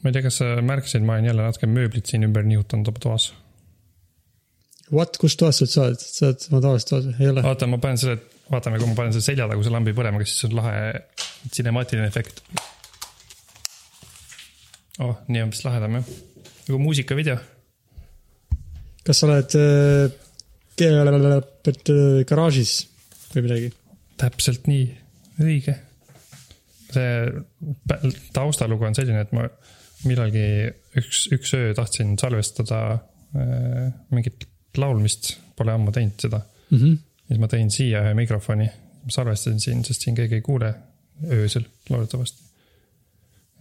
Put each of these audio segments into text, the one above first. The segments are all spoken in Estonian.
ma ei tea, kas sa märkasid, ma olen jälle natuke mööblit siin ümber nihutanud oma toas. What, kus toas sa oled, sa oled oma tavalises toas või, ei ole? oota, ma panen selle, vaatame, kui ma panen selle seljataguse lambi põlema, kas siis on lahe cinemaatiline efekt. oh, nii on vist lahedam jah, nagu muusikavideo. kas sa oled äh, garaažis või midagi? täpselt nii, õige. see taustalugu on selline, et ma millalgi üks, üks öö tahtsin salvestada äh, mingit laulmist, pole ammu teinud seda mm. -hmm. siis ma tõin siia ühe mikrofoni, salvestasin siin, sest siin keegi ei kuule öösel loodetavasti.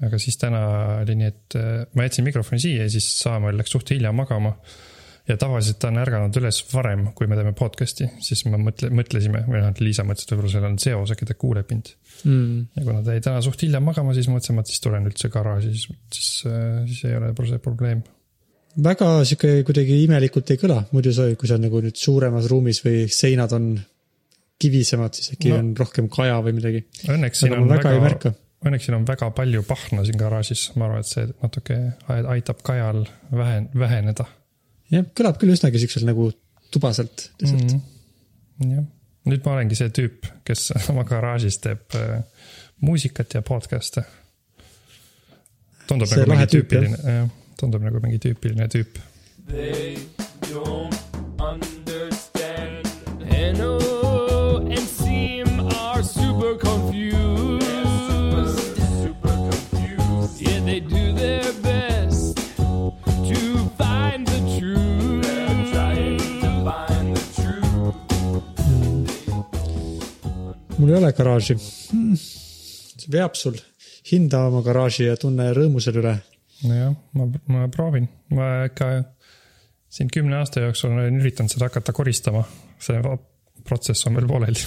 aga siis täna oli nii, et äh, ma jätsin mikrofoni siia ja siis Saamäel läks suht hilja magama. Ja tavaliselt ta on ärganud üles varem, kui me teeme podcast'i, siis me mõtle, mõtlesime, või noh, Liisa mõtles, et võib-olla seal on seos, äkki ta kuuleb mind mm. ja kuna ta jäi täna suht hilja magama, siis mõtlesime, et siis tulen üldse garaaži, siis, siis, siis ei ole see probleem. väga sihuke kuidagi imelikult ei kõla, muidu see, kui sa nagu nüüd suuremas ruumis või seinad on kivisemad, siis äkki No. on rohkem kaja või midagi. Õnneks siin on väga ei väga, õnneks siin on väga palju pahna siin garaažis, ma arvan, et see natuke ai- aitab kajal vähen-, väheneda jah, kõlab küll üsnagi siukselt nagu tubaselt lihtsalt mm.. mm.. jah, nüüd ma olengi see tüüp, kes oma garaažis teeb äh, muusikat ja podcast'e. tundub See nagu mingi tüüpiline, jah, tundub nagu mingi tüüpiline tüüp. They don't mul ei ole garaaži hmm.. see veab sul hinda oma garaaži ja tunne rõõmu selle üle. nojah, ma, ma proovin, ma ikka siin kümne aasta jooksul olen üritanud seda hakata koristama. see protsess on veel pooleli.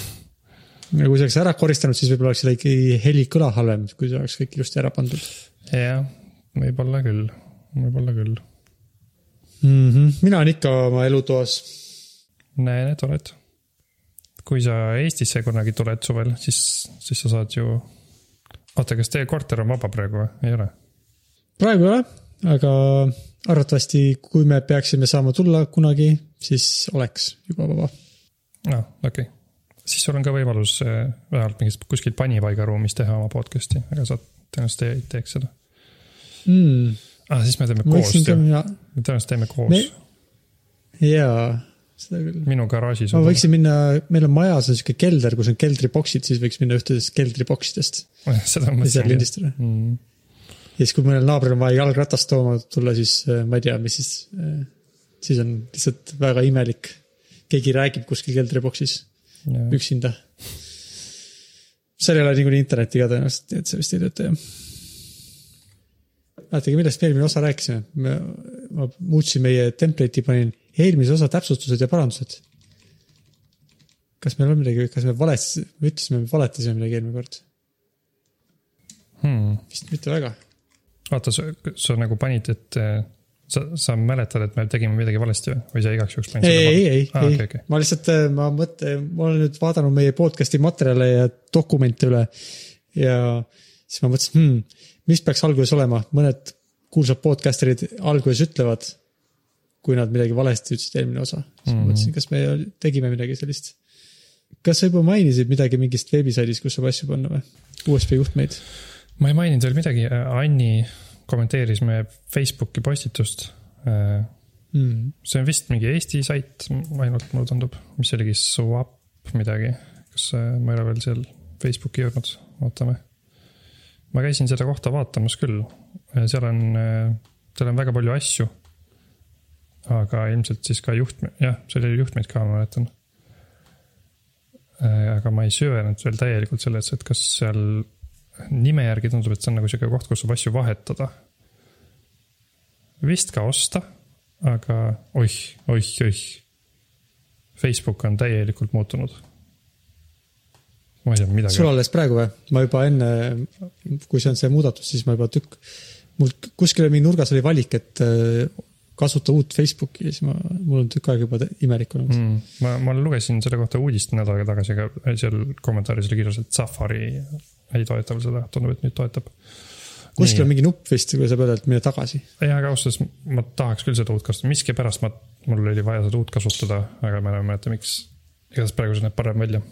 ja kui sa oleks ära koristanud, siis võib-olla oleks isegi heli kõla halvem, kui see oleks kõik ilusti ära pandud jah, võib-olla küll, võib-olla küll. mm. -hmm. mina olen ikka oma elutoas. näe, need oled. Kui sa Eestisse kunagi tuled suvel, siis, siis sa saad ju. oota, kas teie korter on vaba praegu või? ei ole? praegu ei ole, aga arvatavasti, kui me peaksime saama tulla kunagi, siis oleks juba vaba. aa, okei okay.. siis sul on ka võimalus eh, vähemalt mingis kuskil panipaigaruumis teha oma podcast'i, aga sa tõenäoliselt ei teeks seda mm.. ah,. siis me teeme koos tõenäoliselt teeme koos jaa, seda küll. minu garaažis. ma võiksin minna, meil on majas on sihuke kelder, kus on keldriboksid, siis võiks minna ühtedest keldriboksidest seda ja seal mõtlesin. lindistada. Mm. ja siis, kui mõnel naabril on vaja jalgratast tooma tulla, siis äh, ma ei tea, mis siis, siis on lihtsalt väga imelik. keegi räägib kuskil keldriboksis üksinda. seal ei ole niikuinii internetti ka tõenäoliselt, nii et see vist ei tööta jah. vaadake, millest me eelmine osa rääkisime? ma muutsin meie template'i, panin eelmise osa täpsustused ja parandused. kas meil on midagi, kas me valestasime, me ütlesime, me valetasime midagi eelmine kord? Hmm. vist mitte väga. oota, sa, sa nagu panid, et eh, sa, sa mäletad, et me tegime midagi valesti või, või sa igaks juhuks panid ei, ei, ei, ah, ei okay,, okay. ma lihtsalt, ma mõtlen, ma olen nüüd vaadanud meie podcast'i materjale ja dokumente üle. ja siis ma mõtlesin hmm,, mis peaks alguses olema, mõned kuulsad podcaster'id alguses ütlevad. Kui nad midagi valesti ütlesid eelmine osa, siis Mhm. ma mõtlesin, kas me tegime midagi sellist. kas sa juba mainisid midagi mingist veebisaidist, kus saab asju panna või? USB juhtmeid. ma ei maininud veel midagi, Anni kommenteeris meie Facebooki postitust. Mm. see on vist mingi Eesti sait ainult, mulle tundub, mis oligi Swap midagi. kas äh, ma ei ole veel seal Facebooki jõudnud, ootame. ma käisin selle kohta vaatamas küll, seal on, seal on väga palju asju. Aga ilmselt siis ka juhtme, jah, seal oli juhtmeid ka, ma mäletan. aga ma ei süvenenud veel täielikult sellesse, et kas seal nime järgi tundub, et see on nagu sihuke koht, kus saab asju vahetada. vist ka osta, aga oih, oih, oih. Facebook on täielikult muutunud. ma ei tea midagi sul. alles praegu või? ma juba enne, kui see on see muudatus, siis ma juba tükk, mul kuskil mingi nurgas oli valik, et äh, kasuta uut Facebooki ja siis ma, mul on tükk aega juba imelik olnud mm.. ma, ma lugesin selle kohta uudist nädal aega tagasi, aga seal kommentaaris oli kirjas, et Safari ei toeta veel seda, tundub, et nüüd toetab. kuskil on mingi nupp vist, kui sa pöörad, mine tagasi. jah, aga ausalt öeldes ma tahaks küll seda uut kasutada, miskipärast ma, mul oli vaja seda uut kasutada, aga ma enam ei mäleta, miks. igatahes praegu see näeb parem välja.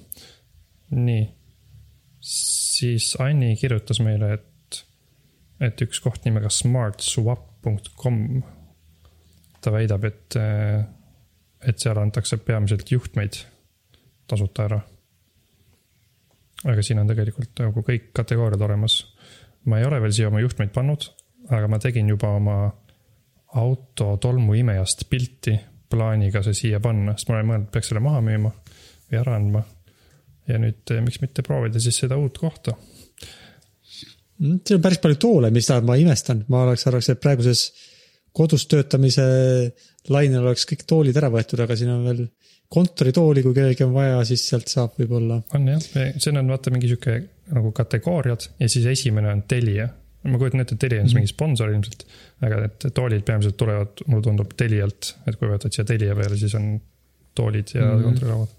nii, siis Anni kirjutas meile, et, et üks koht nimega smartswap.com. Ta väidab, et, et seal antakse peamiselt juhtmeid tasuta ära. aga siin on tegelikult nagu kõik kategooriad olemas ma ei ole veel siia oma juhtmeid pannud, aga ma tegin juba oma auto tolmuimejast pilti plaaniga see siia panna, sest ma olen mõelnud, peaks selle maha müüma või ära andma. ja nüüd eh, miks mitte proovida siis seda uut kohta. Mm, siin on päris palju toole, mis tähendab, ma imestan, ma oleks arvaks, et praeguses kodus töötamise lainel oleks kõik toolid ära võetud, aga siin on veel kontoritooli, kui kellelgi on vaja, siis sealt saab võib-olla. on jah, see on vaata mingi sihuke nagu kategooriad ja siis esimene on Telia. ma kujutan ette, et Telia on siis mingi sponsor ilmselt, aga need toolid peamiselt tulevad, mulle tundub Telialt, et kui võtad siia Telia peale, siis on toolid ja mm. -hmm. kontorilauad.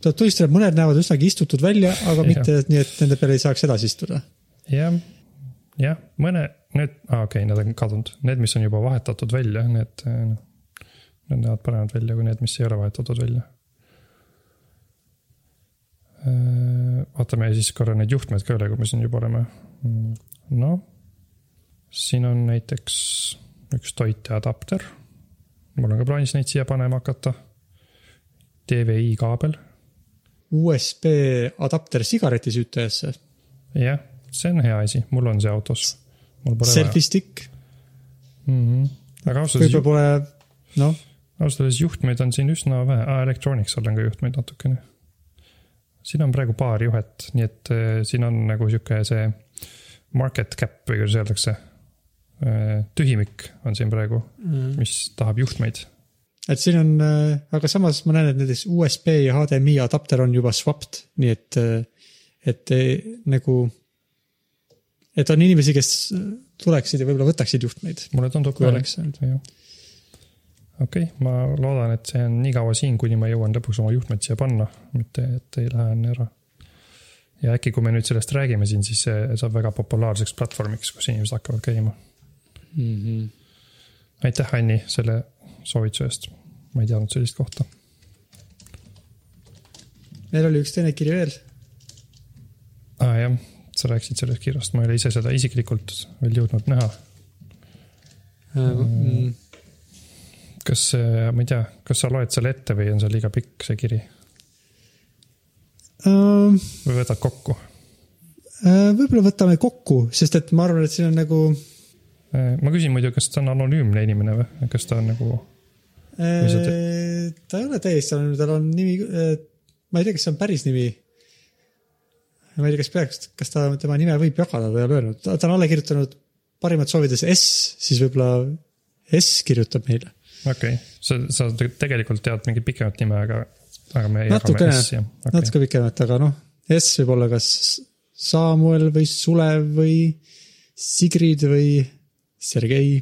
tuleb tunnistada, et mõned näevad üsnagi istutud välja, aga mitte nii, et nende peale ei saaks edasi istuda. jah, jah, mõne, need ah,, okei okay,, need on kadunud, need, mis on juba vahetatud välja, need, noh, need näevad paremad välja kui need, mis ei ole vahetatud välja. vaatame siis korra neid juhtmeid ka üle, kui me siin juba oleme. noh, siin on näiteks üks toiteadapter. mul on ka plaanis neid siia panema hakata. DVI kaabel, USB adapter sigaretisüütajasse, jah, see on hea asi, mul on see autos. Mul pole vaja selfie stick, mm. -hmm. aga ausalt öeldes võib-olla pole, noh, ausalt öeldes juhtmeid on siin üsna vähe ah,, Electronics all on ka juhtmeid natukene. siin on praegu paar juhet, nii et äh, siin on nagu sihuke see market cap või kuidas öeldakse. tühimik on siin praegu, mis tahab juhtmeid. et siin on, aga samas ma näen, et näiteks USB ja HDMI adapter on juba swapped, nii et, et eh, nagu, et on inimesi, kes tuleksid ja võib-olla võtaksid juhtmeid, mulle tundub kui ka, oleks olnud. okei okay,, ma loodan, et see on nii kaua siin, kuni ma jõuan lõpuks oma juhtmed siia panna, mitte et ei lähe enne ära. ja äkki, kui me nüüd sellest räägime siin, siis see saab väga populaarseks platvormiks, kus inimesed hakkavad käima. aitäh, Anni, selle soovituse eest. ma ei teadnud sellist kohta. meil oli üks teine kiri veel, aa ah, jah, sa rääkisid sellest kirjast, ma ei ole ise seda isiklikult veel jõudnud näha. mm.. kas, ma ei tea, kas sa loed selle ette või on see liiga pikk, see kiri Uh, või võtad kokku? võib-olla võtame kokku, sest et ma arvan, et siin on nagu Äh, ma küsin muidu, kas ta on anonüümne inimene või, kas ta on nagu, äh, ta ei ole täiesti anonüümne, tal on nimi, ma ei tea, kas see on päris nimi. Ma ei tea, kas peaks, kas ta tema nime võib jagada, ta ei ole öelnud, ta on alla kirjutanud parimad soovides S, siis võib-olla S kirjutab meile. okei okay., sa, sa te- tegelikult tead mingit pikemat nime, aga, aga me jagame natukene S-i, okay., natuke pikemat, aga noh, S võib olla kas Samuel või Sulev või Sigrid või Sergei.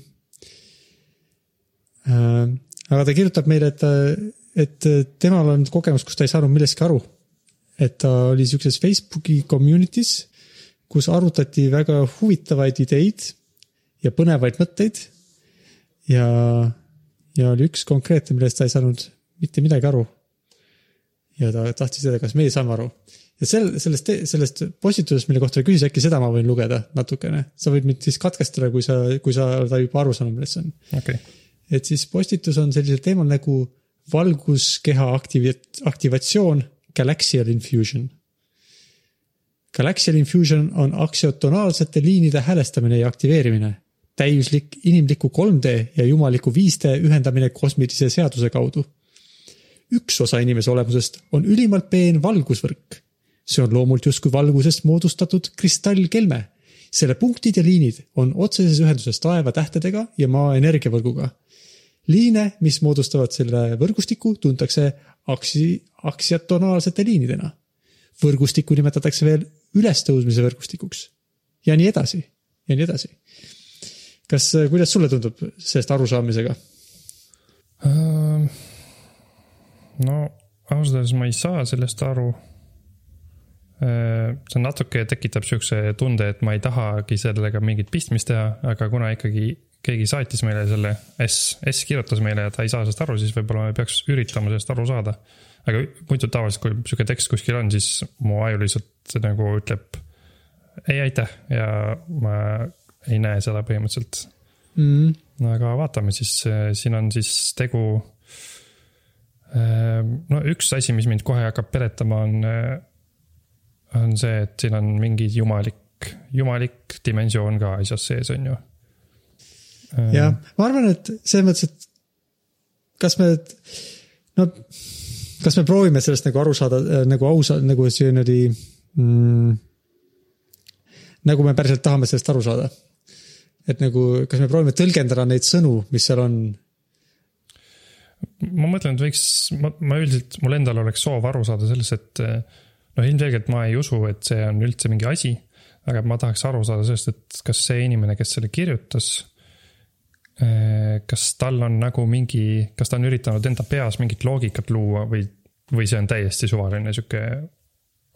aga ta kirjutab meile, et, et temal on kogemus, kus ta ei saanud millestki aru. Et ta oli siukses Facebooki community's, kus arutati väga huvitavaid ideid ja põnevaid mõtteid. ja, ja oli üks konkreetne, millest ta ei saanud mitte midagi aru ja ta tahtis teada, kas meie saame aru. ja sel, sellest, sellest postitusest, mille kohta ta küsis, äkki seda ma võin lugeda natukene. sa võid mind siis katkestada, kui sa, kui sa oled juba aru saanud, millest see on. okei, et siis postitus on sellisel teemal nagu valguskeha aktivi-, aktivatsioon, Galaxial infusion. Galaxial infusion on aktsiotonaalsete liinide häälestamine ja aktiveerimine. täiuslik inimliku 3D ja jumaliku 5D ühendamine kosmilise seaduse kaudu üks osa inimese olemusest on ülimalt peen valgusvõrk. see on loomult justkui valgusest moodustatud kristallkelme. selle punktid ja liinid on otseses ühenduses taeva tähtedega ja maa energiavõrguga. liine, mis moodustavad selle võrgustiku, tuntakse aksi, aksiatonaalsete liinidena. võrgustikku nimetatakse veel ülestõusmise võrgustikuks ja nii edasi ja nii edasi. kas, kuidas sulle tundub sellest arusaamisega? no ausalt öeldes ma ei saa sellest aru. see natuke tekitab siukse tunde, et ma ei tahagi sellega mingit pistmist teha, aga kuna ikkagi keegi saatis meile selle S, S kirjutas meile ja ta ei saa sellest aru, siis võib-olla me peaks üritama sellest aru saada. aga muidu tavaliselt, kui sihuke tekst kuskil on, siis mu aju lihtsalt nagu ütleb ei, aitäh ja ma ei näe seda põhimõtteliselt mm.. aga vaatame siis, siin on siis tegu. no üks asi, mis mind kohe hakkab peletama, on, on see, et siin on mingi jumalik, jumalik dimensioon ka asjas sees, on ju. jah, ma arvan, et selles mõttes, et kas me, no kas me proovime sellest nagu aru saada äh, nagu ausa, nagu see niimoodi mm,. nagu me päriselt tahame sellest aru saada. et nagu, kas me proovime tõlgendada neid sõnu, mis seal on ma mõtlen, et võiks, ma, ma üldiselt, mul endal oleks soov aru saada sellest, et noh, ilmselgelt ma ei usu, et see on üldse mingi asi. aga ma tahaks aru saada sellest, et kas see inimene, kes selle kirjutas. Kas tal on nagu mingi, kas ta on üritanud enda peas mingit loogikat luua või, või see on täiesti suvaline sihuke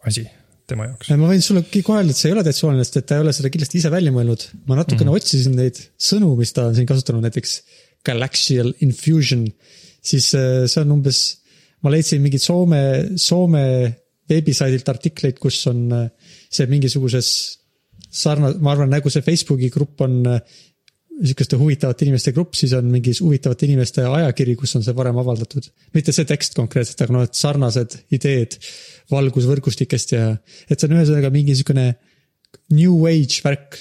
asi tema jaoks. ma võin sulle kohe öelda, et see ei ole täitsa suvaline, sest et ta ei ole seda kindlasti ise välja mõelnud. ma natukene mm -hmm. otsisin neid sõnu, mis ta on siin kasutanud, näiteks galaxial infusion, siis äh, see on umbes, ma leidsin mingid Soome, Soome veebisaidilt artikleid, kus on äh, see mingisuguses sarna-, ma arvan, nagu see Facebooki grupp on äh, sihukeste huvitavate inimeste grupp, siis on mingi huvitavate inimeste ajakiri, kus on see varem avaldatud. mitte see tekst konkreetselt, aga noh, et sarnased ideed valgusvõrgustikest ja, et see on ühesõnaga mingi sihukene new age värk.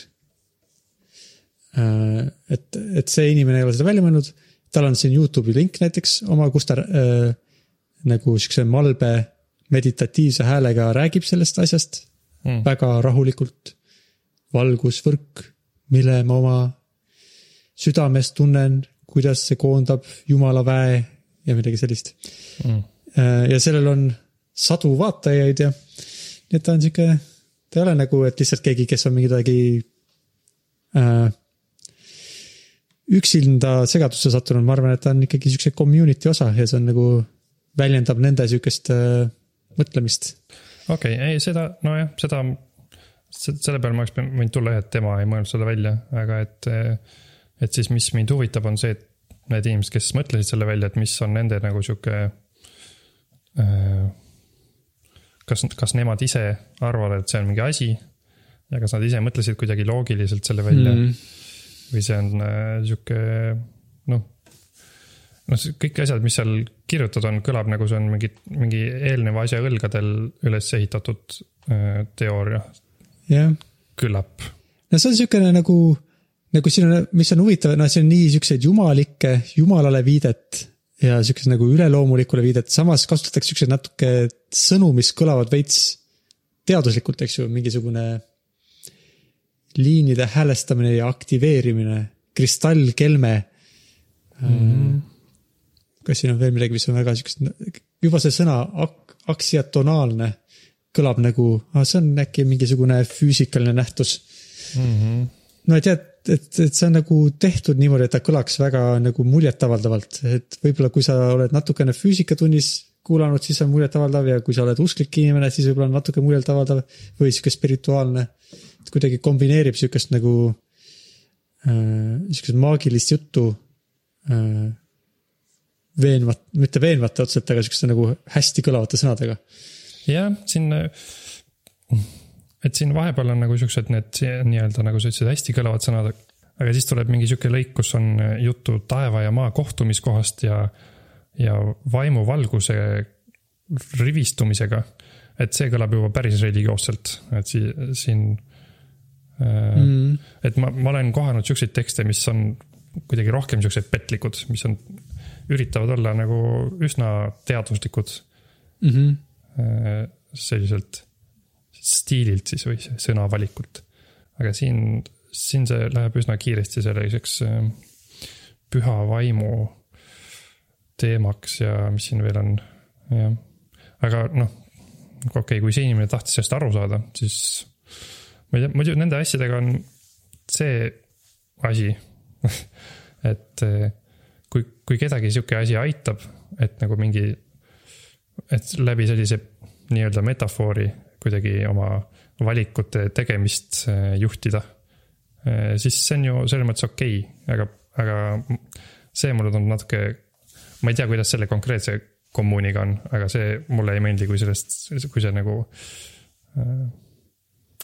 et, et see inimene ei ole seda välja mõelnud, tal on siin Youtube'i link näiteks oma, kus ta äh, nagu sihukese malbe meditatiivse häälega räägib sellest asjast Mm. väga rahulikult. valgusvõrk, mille ma oma südames tunnen, kuidas see koondab jumala väe ja midagi sellist. Mm. ja sellel on sadu vaatajaid ja, nii et ta on sihuke, ta ei ole nagu, et lihtsalt keegi, kes on midagi äh, üksinda segadusse sattunud, ma arvan, et ta on ikkagi siukse community osa ja see on nagu, väljendab nende sihukest äh, mõtlemist. okei okay,, ei seda, nojah, seda, selle peale ma oleks võinud tulla jah, et tema ei mõelnud seda välja, aga et. Et siis, mis mind huvitab, on see, et need inimesed, kes mõtlesid selle välja, et mis on nende nagu sihuke. kas, kas nemad ise arvavad, et see on mingi asi ja kas nad ise mõtlesid kuidagi loogiliselt selle välja mm. või see on äh, sihuke noh. noh, kõik asjad, mis seal kirjutatud on, kõlab nagu see on mingi, mingi eelneva asja õlgadel üles ehitatud äh, teooria, jah küllap. no see on siukene nagu, nagu siin on, mis on huvitav, noh, siin on nii siukseid jumalikke, jumalale viidet ja siukest nagu üleloomulikule viidet, samas kasutatakse siukseid natuke sõnu, mis kõlavad veits teaduslikult, eks ju, mingisugune liinide häälestamine ja aktiveerimine, kristallkelme mm. -hmm. kas siin on veel midagi, mis on väga siukest, juba see sõna ak-, aksiatonaalne kõlab nagu, see on äkki mingisugune füüsikaline nähtus Mm -hmm. no et jah, et, et, et see on nagu tehtud niimoodi, et ta kõlaks väga nagu muljetavaldavalt, et võib-olla kui sa oled natukene füüsikatunnis kuulanud, siis on muljetavaldav ja kui sa oled usklik inimene, siis võib-olla on natuke muljetavaldav või sihuke spirituaalne. et kuidagi kombineerib sihukest nagu äh,, sihukest maagilist juttu äh,. veenvat, mitte veenvate otseselt, aga sihukeste nagu hästi kõlavate sõnadega. jah, siin, et siin vahepeal on nagu siuksed need nii-öelda nagu sa ütlesid, hästi kõlavad sõnad. aga siis tuleb mingi sihuke lõik, kus on juttu taeva ja maa kohtumiskohast ja, ja vaimuvalguse rivistumisega. et see kõlab juba päris religioosselt, et si- siin äh, Mm. et ma, ma olen kohanud siukseid tekste, mis on kuidagi rohkem siuksed petlikud, mis on, üritavad olla nagu üsna teaduslikud Mm -hmm. äh, selliselt stiililt siis või sõnavalikult. aga siin, siin see läheb üsna kiiresti selliseks äh, püha vaimu teemaks ja mis siin veel on, jah. aga noh, okei okay,, kui see inimene tahtis sellest aru saada, siis ma ei tea, muidu nende asjadega on see asi, et eh, kui, kui kedagi sihuke asi aitab, et nagu mingi, et läbi sellise nii-öelda metafoori kuidagi oma valikute tegemist äh, juhtida. siis see on ju selles mõttes okei okay,, aga, aga see mulle tundub natuke, ma ei tea, kuidas selle konkreetse kommuuniga on, aga see mulle ei meeldi, kui sellest, kui see nagu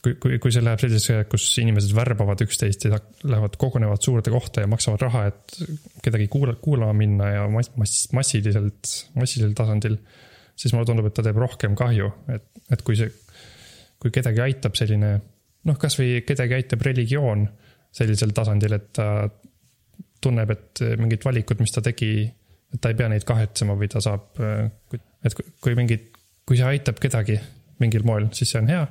kui, kui, kui see läheb selliseks, kus inimesed värbavad üksteist ja lähevad, kogunevad suurde kohta ja maksavad raha, et kedagi kuula, kuulama minna ja mass, mass, massiliselt, massilisel tasandil. siis mulle tundub, et ta teeb rohkem kahju, et, et kui see, kui kedagi aitab selline noh, kasvõi kedagi aitab religioon sellisel tasandil, et ta tunneb, et mingid valikud, mis ta tegi, et ta ei pea neid kahetsema või ta saab, et kui mingid, kui see aitab kedagi mingil moel, siis see on hea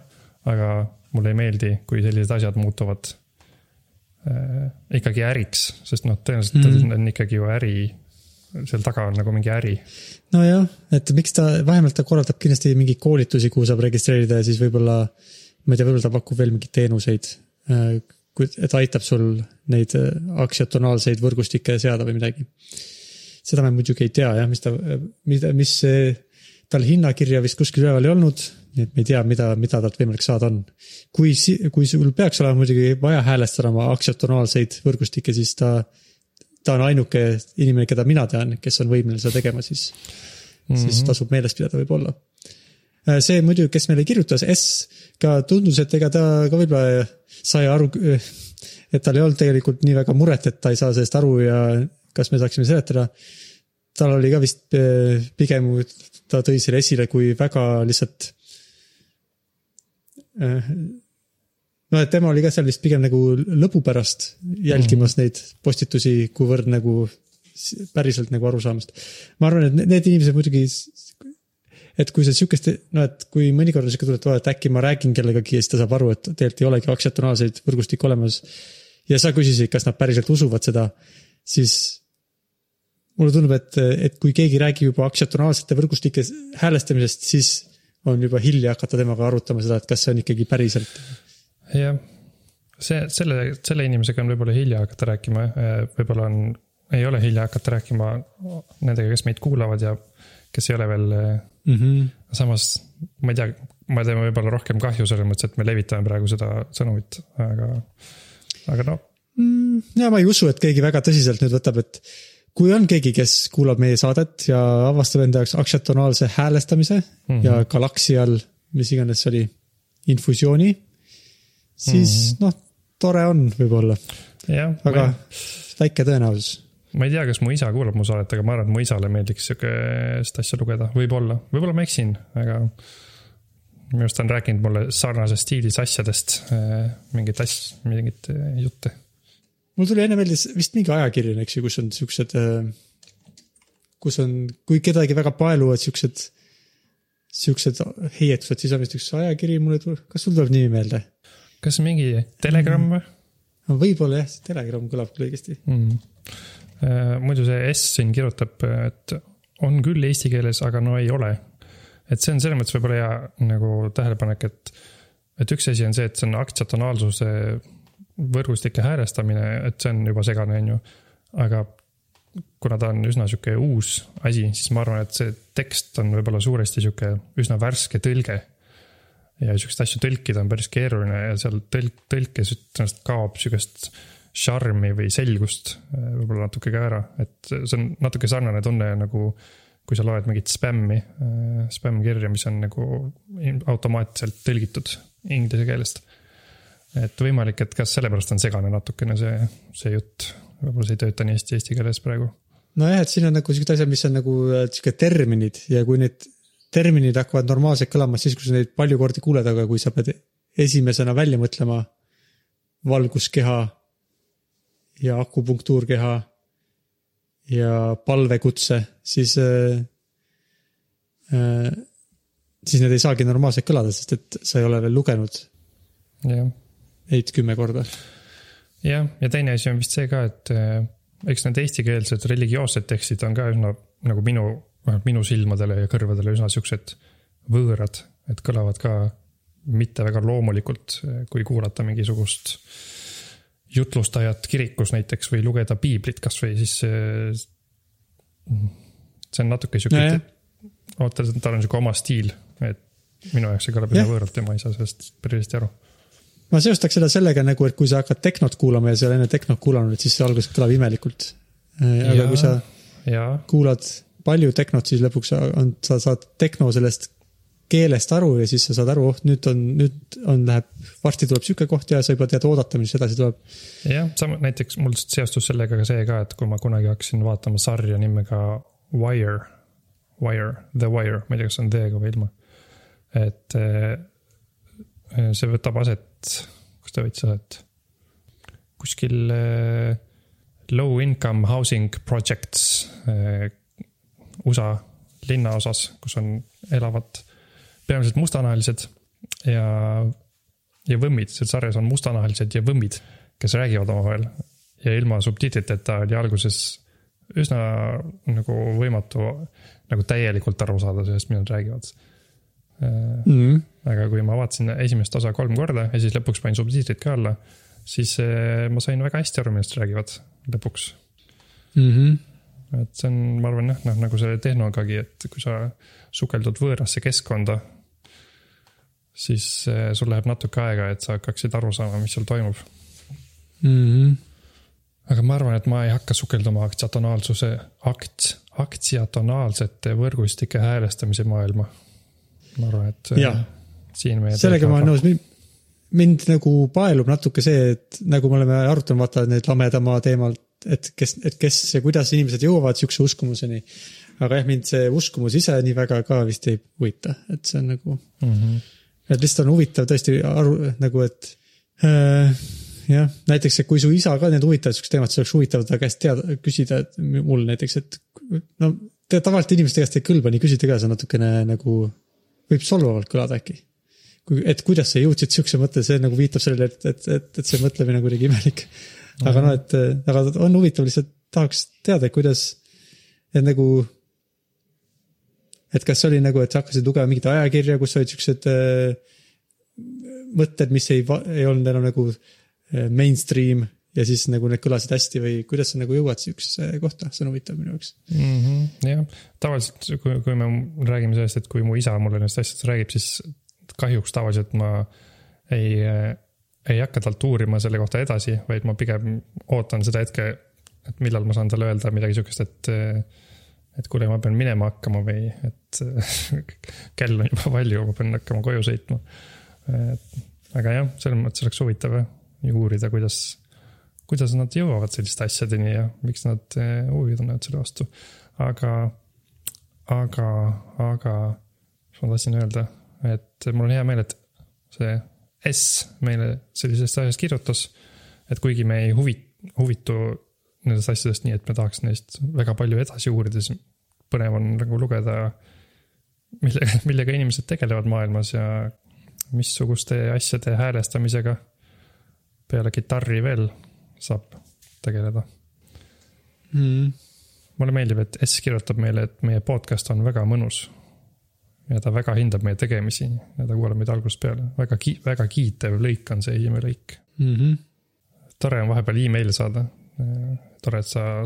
aga mulle ei meeldi, kui sellised asjad muutuvad äh, ikkagi äriks, sest noh, tõenäoliselt mm. on ikkagi ju äri, seal taga on nagu mingi äri. nojah, et miks ta, vähemalt ta korraldab kindlasti mingeid koolitusi, kuhu saab registreerida ja siis võib-olla, ma ei tea, võib-olla ta pakub veel mingeid teenuseid äh,. et aitab sul neid äh, aktsiatonaalseid võrgustikke seada või midagi. seda me muidugi ei tea jah, mis ta, mida, mis tal hinnakirja vist kuskil üleval ei olnud nii et me ei tea, mida, mida talt võimalik saada on. kui, kui sul peaks olema muidugi vaja häälestada oma aktsiatonaalseid võrgustikke, siis ta, ta on ainuke inimene, keda mina tean, kes on võimeline seda tegema, siis mm, -hmm. siis mhm. tasub meeles pidada võib-olla. Äh, see muidu, kes meile kirjutas, S, ka tundus, et ega ta ka võib-olla sai aru, et tal ei olnud tegelikult nii väga muret, et ta ei saa sellest aru ja kas me saaksime seletada tal oli ka vist äh, pigem, ta tõi selle esile kui väga lihtsalt Äh, no et tema oli ka seal vist pigem nagu lõbu pärast jälgimas mm. neid postitusi, kuivõrd nagu päriselt nagu arusaamist. ma arvan, et need inimesed muidugi, et kui sa sihukest, no et kui mõnikord on sihuke tunne, et oo, et äkki ma räägin kellegagi ja siis ta saab aru, et tegelikult ei olegi aktsiatonaalseid võrgustikke olemas. ja sa küsisid, kas nad päriselt usuvad seda, siis mulle tundub, et, et kui keegi räägib juba aktsiatonaalsete võrgustike häälestamisest, siis on juba hilja hakata temaga arutama seda, et kas see on ikkagi päriselt. Jah, see, selle, selle inimesega on võib-olla hilja hakata rääkima, võib-olla on, ei ole hilja hakata rääkima nendega, kes meid kuulavad ja kes ei ole veel mm. -hmm. samas, ma ei tea, ma teen võib-olla rohkem kahju selles mõttes, et me levitame praegu seda sõnumit, aga, aga no mm,. ja ma ei usu, et keegi väga tõsiselt nüüd võtab, et kui on keegi, kes kuulab meie saadet ja avastab enda jaoks aktsiatonaalse häälestamise mm -hmm. ja galaksi all, mis iganes see oli, infusiooni, siis mm -hmm. noh, tore on võib-olla. aga ma... väike tõenäosus. ma ei tea, kas mu isa kuulab mu saadet, aga ma arvan, et mu isale meeldiks sihukest asja lugeda, võib-olla, võib-olla ma eksin, aga minu arust ta on rääkinud mulle sarnases stiilis asjadest, mingeid asju, mingeid jutte mul tuli enne meelde vist mingi ajakiri eks ju, kus on siuksed, äh, kus on, kui kedagi väga paeluvad siuksed, siuksed heietused, siis on vist üks ajakiri, mulle tuleb, kas sul tuleb nimi meelde? Kas mingi Telegram või? no võib-olla jah, see Telegram kõlab küll õigesti mm.. muidu see S siin kirjutab, et on küll eesti keeles, aga no ei ole. et see on selles mõttes võib-olla hea nagu tähelepanek, et, et üks asi on see, et see on aktsiatonaalsuse võrgustike häälestamine, et see on juba segane, on ju. aga kuna ta on üsna sihuke uus asi, siis ma arvan, et see tekst on võib-olla suuresti sihuke üsna värske tõlge. Ja siukseid asju tõlkida on päris keeruline ja seal tõlk, tõlkes tõenäoliselt kaob sihukest šarmi või selgust äh, võib-olla natuke ka ära, et see on natuke sarnane tunne nagu kui sa loed mingit spämmi, äh, spämmkirja, mis on nagu automaatselt tõlgitud inglise keelest. Et võimalik, et kas sellepärast on segane natukene see, see jutt, võib-olla see ei tööta nii hästi eesti keeles praegu. nojah, et siin on nagu siuksed asjad, mis on nagu äh, sihuke terminid ja kui need terminid hakkavad normaalselt kõlama, siis kui sa neid palju kordi kuuled, aga kui sa pead esimesena välja mõtlema valguskeha ja akupunktuurkeha ja palvekutse, siis äh,. Äh, siis need ei saagi normaalselt kõlada, sest et sa ei ole veel lugenud. jah neid kümme korda. jah, ja teine asi on vist see ka, et eh, eks need eestikeelsed religioossed tekstid on ka üsna nagu minu, vähemalt minu silmadele ja kõrvadele üsna siuksed võõrad, et kõlavad ka mitte väga loomulikult, kui kuulata mingisugust jutlustajat kirikus näiteks või lugeda piiblit kasvõi, siis see, on natuke sihuke no,, vaata, tal on sihuke oma stiil, et minu jaoks see kõlab üsna võõralt ja ma ei saa sellest päris hästi aru. ma seostaks seda sellega nagu, et kui sa hakkad tehnot kuulama ja sa ei ole enne tehnot kuulanud, et siis see alguses kõlab imelikult. aga Jaa. kui sa jaa, kuulad palju tehnot, siis lõpuks on, sa saad tehno sellest keelest aru ja siis sa saad aru, oh nüüd on, nüüd on, läheb, varsti tuleb sihuke koht ja sa juba tead oodata, mis edasi tuleb. jah, sama näiteks mul seostus sellega ka see ka, et kui ma kunagi hakkasin vaatama sarja nimega Wire, Wire, The Wire, ma ei tea, kas see on D-ga või ilma. et eh, see võtab aset, kus ta võttis aset? kuskil eh, low income housing projects eh, USA linnaosas, kus on, elavad peamiselt mustanahalised ja, ja võmmid, selles sarjas on mustanahalised ja võmmid, kes räägivad omavahel ja ilma subtiitriteta oli alguses üsna nagu võimatu nagu täielikult aru saada sellest, mida nad räägivad. Mm. aga kui ma vaatasin esimest osa kolm korda ja siis lõpuks panin subtiitrid ka alla, siis eh, ma sain väga hästi aru, millest räägivad lõpuks Mm -hmm. Et see on, ma arvan jah, noh nagu see tehnogagi, et kui sa sukeldud võõrasse keskkonda, siis eh, sul läheb natuke aega, et sa hakkaksid aru saama, mis seal toimub. Mm -hmm. aga ma arvan, et ma ei hakka sukelduma aktsiatonaalsuse, akts, aktsiatonaalsete võrgustike häälestamise maailma. ma arvan, et eh, Jah. siin meie. sellega ma olen nõus, mind nagu paelub natuke see, et nagu me oleme arutanud, vaata need lamedamaa teemalt, et kes, et kes ja kuidas inimesed jõuavad sihukese uskumuseni. aga jah, mind see uskumus ise nii väga ka vist ei huvita, et see on nagu, mm. -hmm. et lihtsalt on huvitav tõesti aru, nagu et äh, jah, näiteks, et kui su isa ka need huvitavad siuksed teemad, siis oleks huvitav ta käest teada, küsida, et mul näiteks, et no te- tavaliselt inimeste käest ei kõlba nii küsida ka, see on natukene nagu, võib solvavalt kõlada äkki kui, et kuidas sa jõudsid siukse mõtte, see nagu viitab sellele, et, et, et, et see mõtlemine on kuidagi imelik. Aga noh, et, aga on huvitav lihtsalt tahaks teada, kuidas, et nagu. et kas oli nagu, et sa hakkasid lugema mingit ajakirja, kus olid siuksed äh, mõtted, mis ei, ei olnud enam nagu äh, mainstream ja siis nagu need kõlasid hästi või kuidas sa nagu jõuad siuksesse kohta, see on huvitav minu jaoks. mm. -hmm, jah, tavaliselt kui, kui me räägime sellest, et kui mu isa mulle nendest asjadest räägib, siis kahjuks tavaliselt ma ei, ei hakka talt uurima selle kohta edasi, vaid ma pigem ootan seda hetke, et millal ma saan talle öelda midagi sihukest, et et kuule, ma pean minema hakkama või et kell on juba palju, ma pean hakkama koju sõitma. aga jah, selles mõttes oleks huvitav ju uurida, kuidas, kuidas nad jõuavad selliste asjadeni ja miks nad eh, huvi tunnevad selle vastu. aga, aga, aga, mis ma tahtsin öelda, et mul on hea meel, et see S meile sellisest asjast kirjutas. et kuigi me ei huvi, huvitu nendest asjadest nii, et me tahaks neist väga palju edasi uurida, siis põnev on nagu lugeda, mille, millega inimesed tegelevad maailmas ja missuguste asjade häälestamisega peale kitarri veel saab tegeleda. Mm. mulle meeldib, et S kirjutab meile, et meie podcast on väga mõnus. Ja ta väga hindab meie tegemisi ja ta kuulab meid algusest peale, väga ki-, väga kiitev lõik on see esimene lõik. Mm -hmm. tore on vahepeal emaili saada. tore, et sa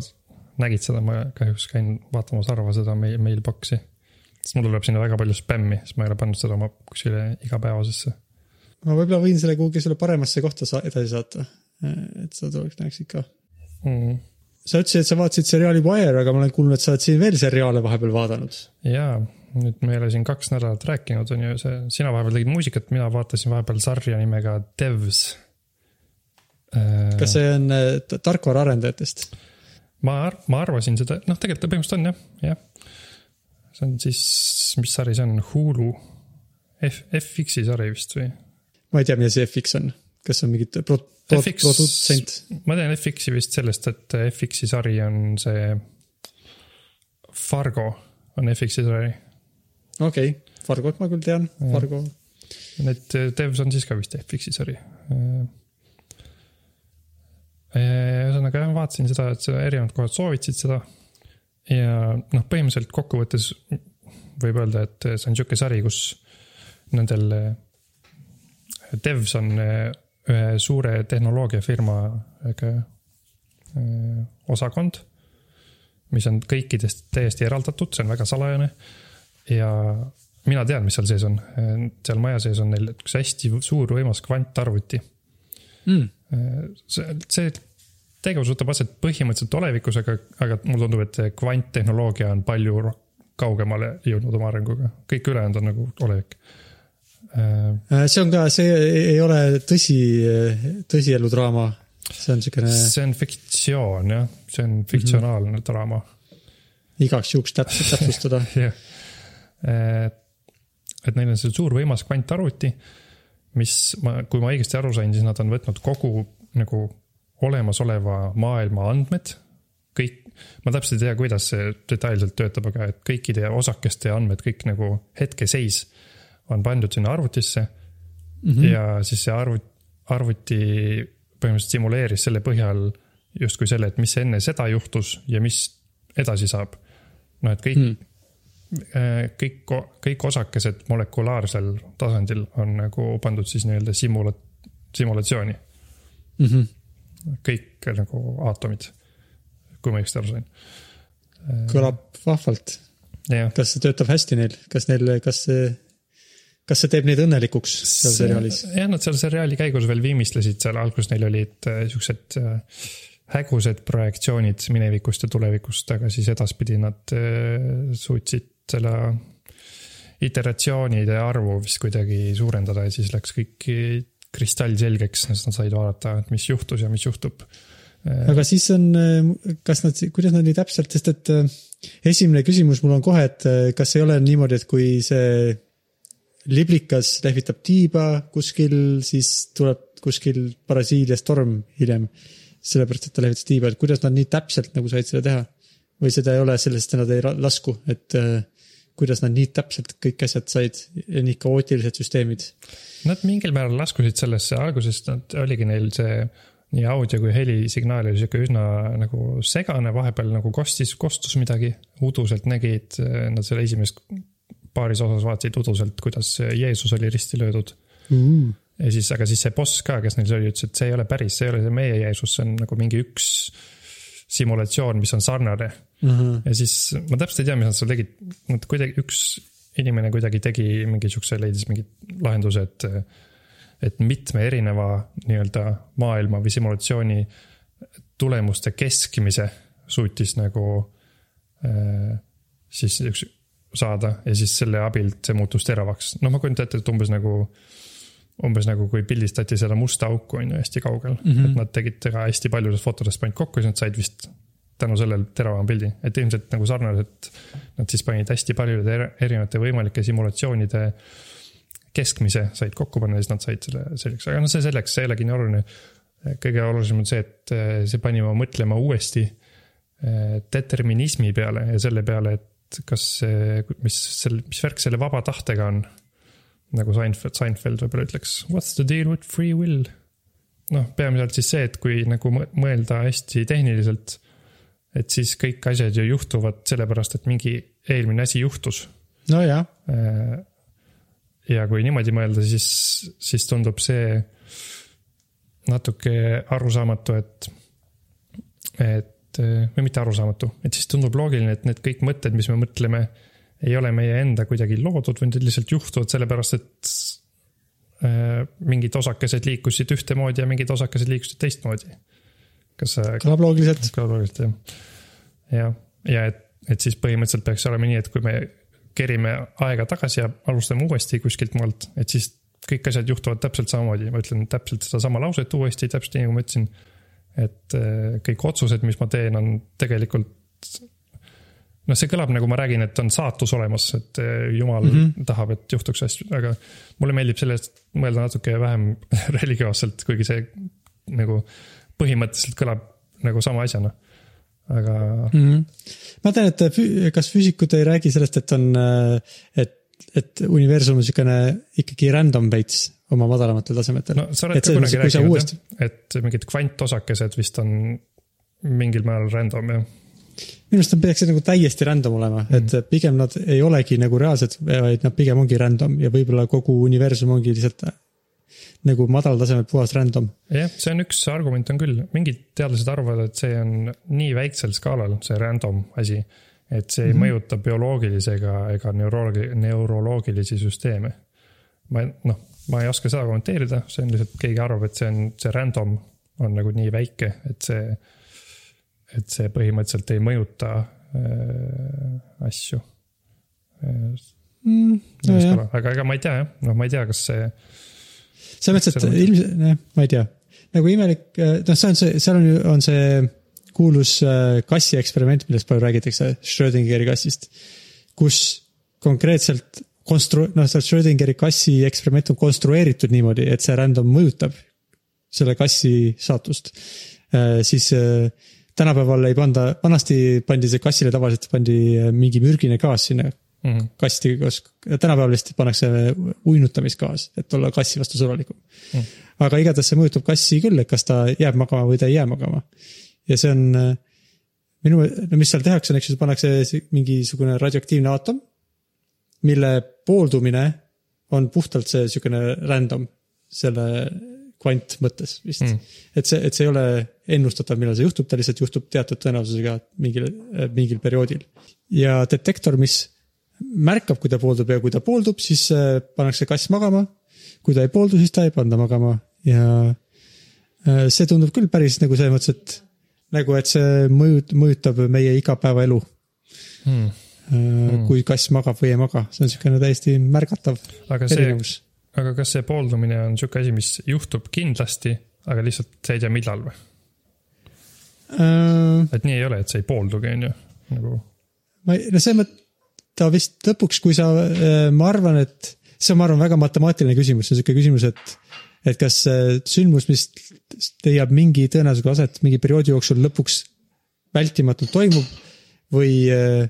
nägid seda, ma kahjuks käin vaatamas harva seda meil, mailbox'i. sest mul tuleb sinna väga palju spämmi, sest ma ei ole pannud seda oma kuskile igapäevasesse. ma võib-olla võin selle kuhugi selle paremasse kohta sa edasi saata. et sa tuleks, näeksid ka. Mm. sa ütlesid, et sa vaatasid seriaali Wire, aga ma olen kuulnud, et sa oled siin veel seriaale vahepeal vaadanud. jaa, nüüd me ei ole siin kaks nädalat rääkinud, on ju see, sina vahepeal tegid muusikat, mina vaatasin vahepeal sarja nimega Devs. kas see on äh, tarkvaraarendajatest? ma, ma arvasin seda, noh, tegelikult ta põhimõtteliselt on jah, jah. see on siis, mis sari see on, Hulu, F, FX-i sari vist või? ma ei tea, mida see FX on, kas see on mingi pro-, pro-, produtsent? ma tean FX-i vist sellest, et FX-i sari on see. Fargo on FX-i sari. Okei okay., Fargot ma küll tean, Fargo. Need Devs on siis ka vist FX-i sari. ühesõnaga jah, vaatasin seda, et erinevad kohad soovitasid seda. ja noh, põhimõtteliselt kokkuvõttes võib öelda, et see on sihuke sari, kus nendel devs on ühe suure tehnoloogiafirma äge osakond, mis on kõikidest täiesti eraldatud, see on väga salajane ja mina tean, mis seal sees on, seal maja sees on neil üks hästi suur võimas kvantarvuti mm.. see, see tegevus võtab aset põhimõtteliselt olevikus, aga, aga mulle tundub, et kvanttehnoloogia on palju kaugemale jõudnud oma arenguga, kõik ülejäänud on nagu olevik. see on ka, see ei ole tõsi, tõsieludraama, see on siukene see on fiktsioon jah, see on fiktsionaalne mm -hmm. draama igaks juhuks täpselt täpsustada. jah. Et neil on see suur võimas kvantarvuti, mis ma, kui ma õigesti aru sain, siis nad on võtnud kogu nagu olemasoleva maailma andmed. kõik, ma täpselt ei tea, kuidas see detailselt töötab, aga et kõikide osakeste andmed, kõik nagu hetkeseis on pandud sinna arvutisse mm. -hmm. ja siis see arvuti, arvuti põhimõtteliselt simuleeris selle põhjal justkui selle, et mis enne seda juhtus ja mis edasi saab. noh, et kõik mm., kõik, kõik osakesed molekulaarsel tasandil on nagu pandud siis nii-öelda simula-, simulatsiooni. mm. -hmm. kõik nagu aatomid, kui ma õigesti aru sain. kõlab vahvalt. kas see töötab hästi neil, kas neil, kas see, kas see teeb neid õnnelikuks seal seriaalis? jah, nad seal seriaali käigus veel viimistlesid seal, alguses neil olid äh, siuksed äh, hägused projektsioonid minevikust ja tulevikust, aga siis edaspidi nad äh, suutsid selle iteratsioonide arvu vist kuidagi suurendada ja siis läks kõik kristallselgeks, sest nad said vaadata, et mis juhtus ja mis juhtub. aga siis on, kas nad, kuidas nad nii täpselt, sest et äh, esimene küsimus mul on kohe, et äh, kas ei ole niimoodi, et kui see liblikas lehvitab tiiba kuskil, siis tuleb kuskil Brasiilias torm hiljem. sellepärast, et ta lehvitas tiiba, et kuidas nad nii täpselt nagu said seda teha? või seda ei ole, sellest nad ei lasku, et äh, kuidas nad nii täpselt kõik asjad said, nii kaootilised süsteemid. Nad mingil määral laskusid sellesse, alguses nad oligi neil see nii audio kui helisignaal oli sihuke üsna nagu segane, vahepeal nagu kostis, kostus midagi, uduselt nägid, nad selle esimeses paaris osas vaatasid uduselt, kuidas Jeesus oli risti löödud. ja siis, aga siis see boss ka, kes neil oli, ütles, et see ei ole päris, see ei ole see meie Jeesus, see on nagu mingi üks simulatsioon, mis on sarnane. Ja siis ma täpselt ei tea, mis nad seal tegid, nad kuidagi üks inimene kuidagi tegi mingi siukse, leidis mingi lahenduse, et. et mitme erineva nii-öelda maailma või simulatsiooni tulemuste keskmise suutis nagu äh, siis üks saada ja siis selle abilt see muutus teravaks. noh, ma kujutan ette, et umbes nagu, umbes nagu kui pildistati seda musta auku on ju hästi kaugel mm, -hmm. et nad tegid teda hästi paljudest fotodest panid kokku siis nad said vist tänu sellele teravama pildi, et ilmselt nagu sarnaselt nad siis panid hästi paljude er- erinevate võimalike simulatsioonide keskmise said kokku panna ja siis nad said selle selgeks, aga noh, see selleks, see olegi nii oluline. kõige olulisem on see, et eh, see pani ma mõtlema uuesti eh, determinismi peale ja selle peale, et kas mis selle, mis värk selle vaba tahtega on. nagu Seinfeld, Seinfeld võib-olla ütleks, what's the deal with free will? noh, peamiselt siis see, et kui nagu mõ- mõelda hästi tehniliselt, et siis kõik asjad ju juhtuvad sellepärast, et mingi eelmine asi juhtus nojah, Äh, ja kui niimoodi mõelda, siis, siis tundub see natuke arusaamatu, et, et või mitte arusaamatu, et siis tundub loogiline, et need kõik mõtted, mis me mõtleme, ei ole meie enda kuidagi loodud, vaid need lihtsalt juhtuvad sellepärast, et äh, mingid osakesed liikusid ühtemoodi ja mingid osakesed liikusid teistmoodi. Kas see kõlab loogiliselt. ka oluliselt jah. jah, ja et, et siis põhimõtteliselt peaks olema nii, et kui me kerime aega tagasi ja alustame uuesti kuskilt maalt, et siis kõik asjad juhtuvad täpselt samamoodi, ma ütlen täpselt sedasama lauset uuesti, täpselt nii nagu ma ütlesin. et eh, kõik otsused, mis ma teen, on tegelikult. noh, see kõlab nagu ma räägin, et on saatus olemas, et eh, jumal mm -hmm. tahab, et juhtuks asju, aga mulle meeldib sellest mõelda natuke vähem religioosselt, kuigi see nagu põhimõtteliselt kõlab nagu sama asjana. aga mm. -hmm. ma tean, et fü- kas füüsikud ei räägi sellest, et on, et, et universum on siukene ikkagi random veits oma madalamatel tasemetel. no sa oled Et ka kunagi rääkinud uuesti- jah, et mingid kvantosakesed vist on mingil määral random jah. minu arust nad peaksid nagu täiesti random olema mm, -hmm. et pigem nad ei olegi nagu reaalsed, vaid nad pigem ongi random ja võib-olla kogu universum ongi lihtsalt nagu madaltasemel puhas random. jah, see on üks argument on küll, mingid teadlased arvavad, et see on nii väiksel skaalal, see random asi. et see ei mm -hmm. mõjuta bioloogilisi ega, ega neuroloogi, neuroloogilisi süsteeme. ma noh, ma ei oska seda kommenteerida, see on lihtsalt, keegi arvab, et see on, see random on nagu nii väike, et see, et see põhimõtteliselt ei mõjuta äh, asju mm,. No aga ega ma ei tea jah, noh, ma ei tea, kas see. Selles mõttes, et ilmselt, jah, ma ei tea, nagu imelik, noh, see on see, seal on ju, on see kuulus äh, kassi eksperiment, millest palju räägitakse, Schrödingeri kassist. kus konkreetselt konstru-, noh, see Schrödingeri kassi eksperiment on konstrueeritud niimoodi, et see random mõjutab selle kassi saatust. siis äh, tänapäeval ei panda, vanasti pandi see kassile tavaliselt pandi äh, mingi mürgine gaas sinna mm -hmm. kasti koos, tänapäeval lihtsalt pannakse uinutamisgaas, et olla kassi vastu sõbralikum mm. -hmm. aga igatahes see mõjutab kassi küll, et kas ta jääb magama või ta ei jää magama ja see on minu, no mis seal tehakse, on, eks ju, pannakse mingisugune radioaktiivne aatom, mille pooldumine on puhtalt see sihukene random selle kvant mõttes vist mm.. et see, et see ei ole ennustatav, millal see juhtub, ta lihtsalt juhtub teatud tõenäosusega mingil, mingil perioodil. ja detektor, mis märkab, kui ta pooldub ja kui ta pooldub, siis äh, pannakse kass magama. kui ta ei pooldu, siis ta ei panda magama ja äh, see tundub küll päris nagu selles mõttes, et nagu, et see mõjut-, mõjutab meie igapäevaelu hmm.. Hmm. kui kass magab või ei maga, see on niisugune täiesti märgatav aga erinevus. aga kas see pooldumine on niisugune asi, mis juhtub kindlasti, aga lihtsalt sa ei tea, millal või uh,? et nii ei ole, et see ei pooldugi, on ju, nagu. ma ei, no selles mõttes, ta vist lõpuks, kui sa, äh, ma arvan, et see on, ma arvan, väga matemaatiline küsimus, see on niisugune küsimus, et et kas sündmus, mis leiab mingi tõenäosusega aset mingi perioodi jooksul lõpuks vältimatult toimub või äh,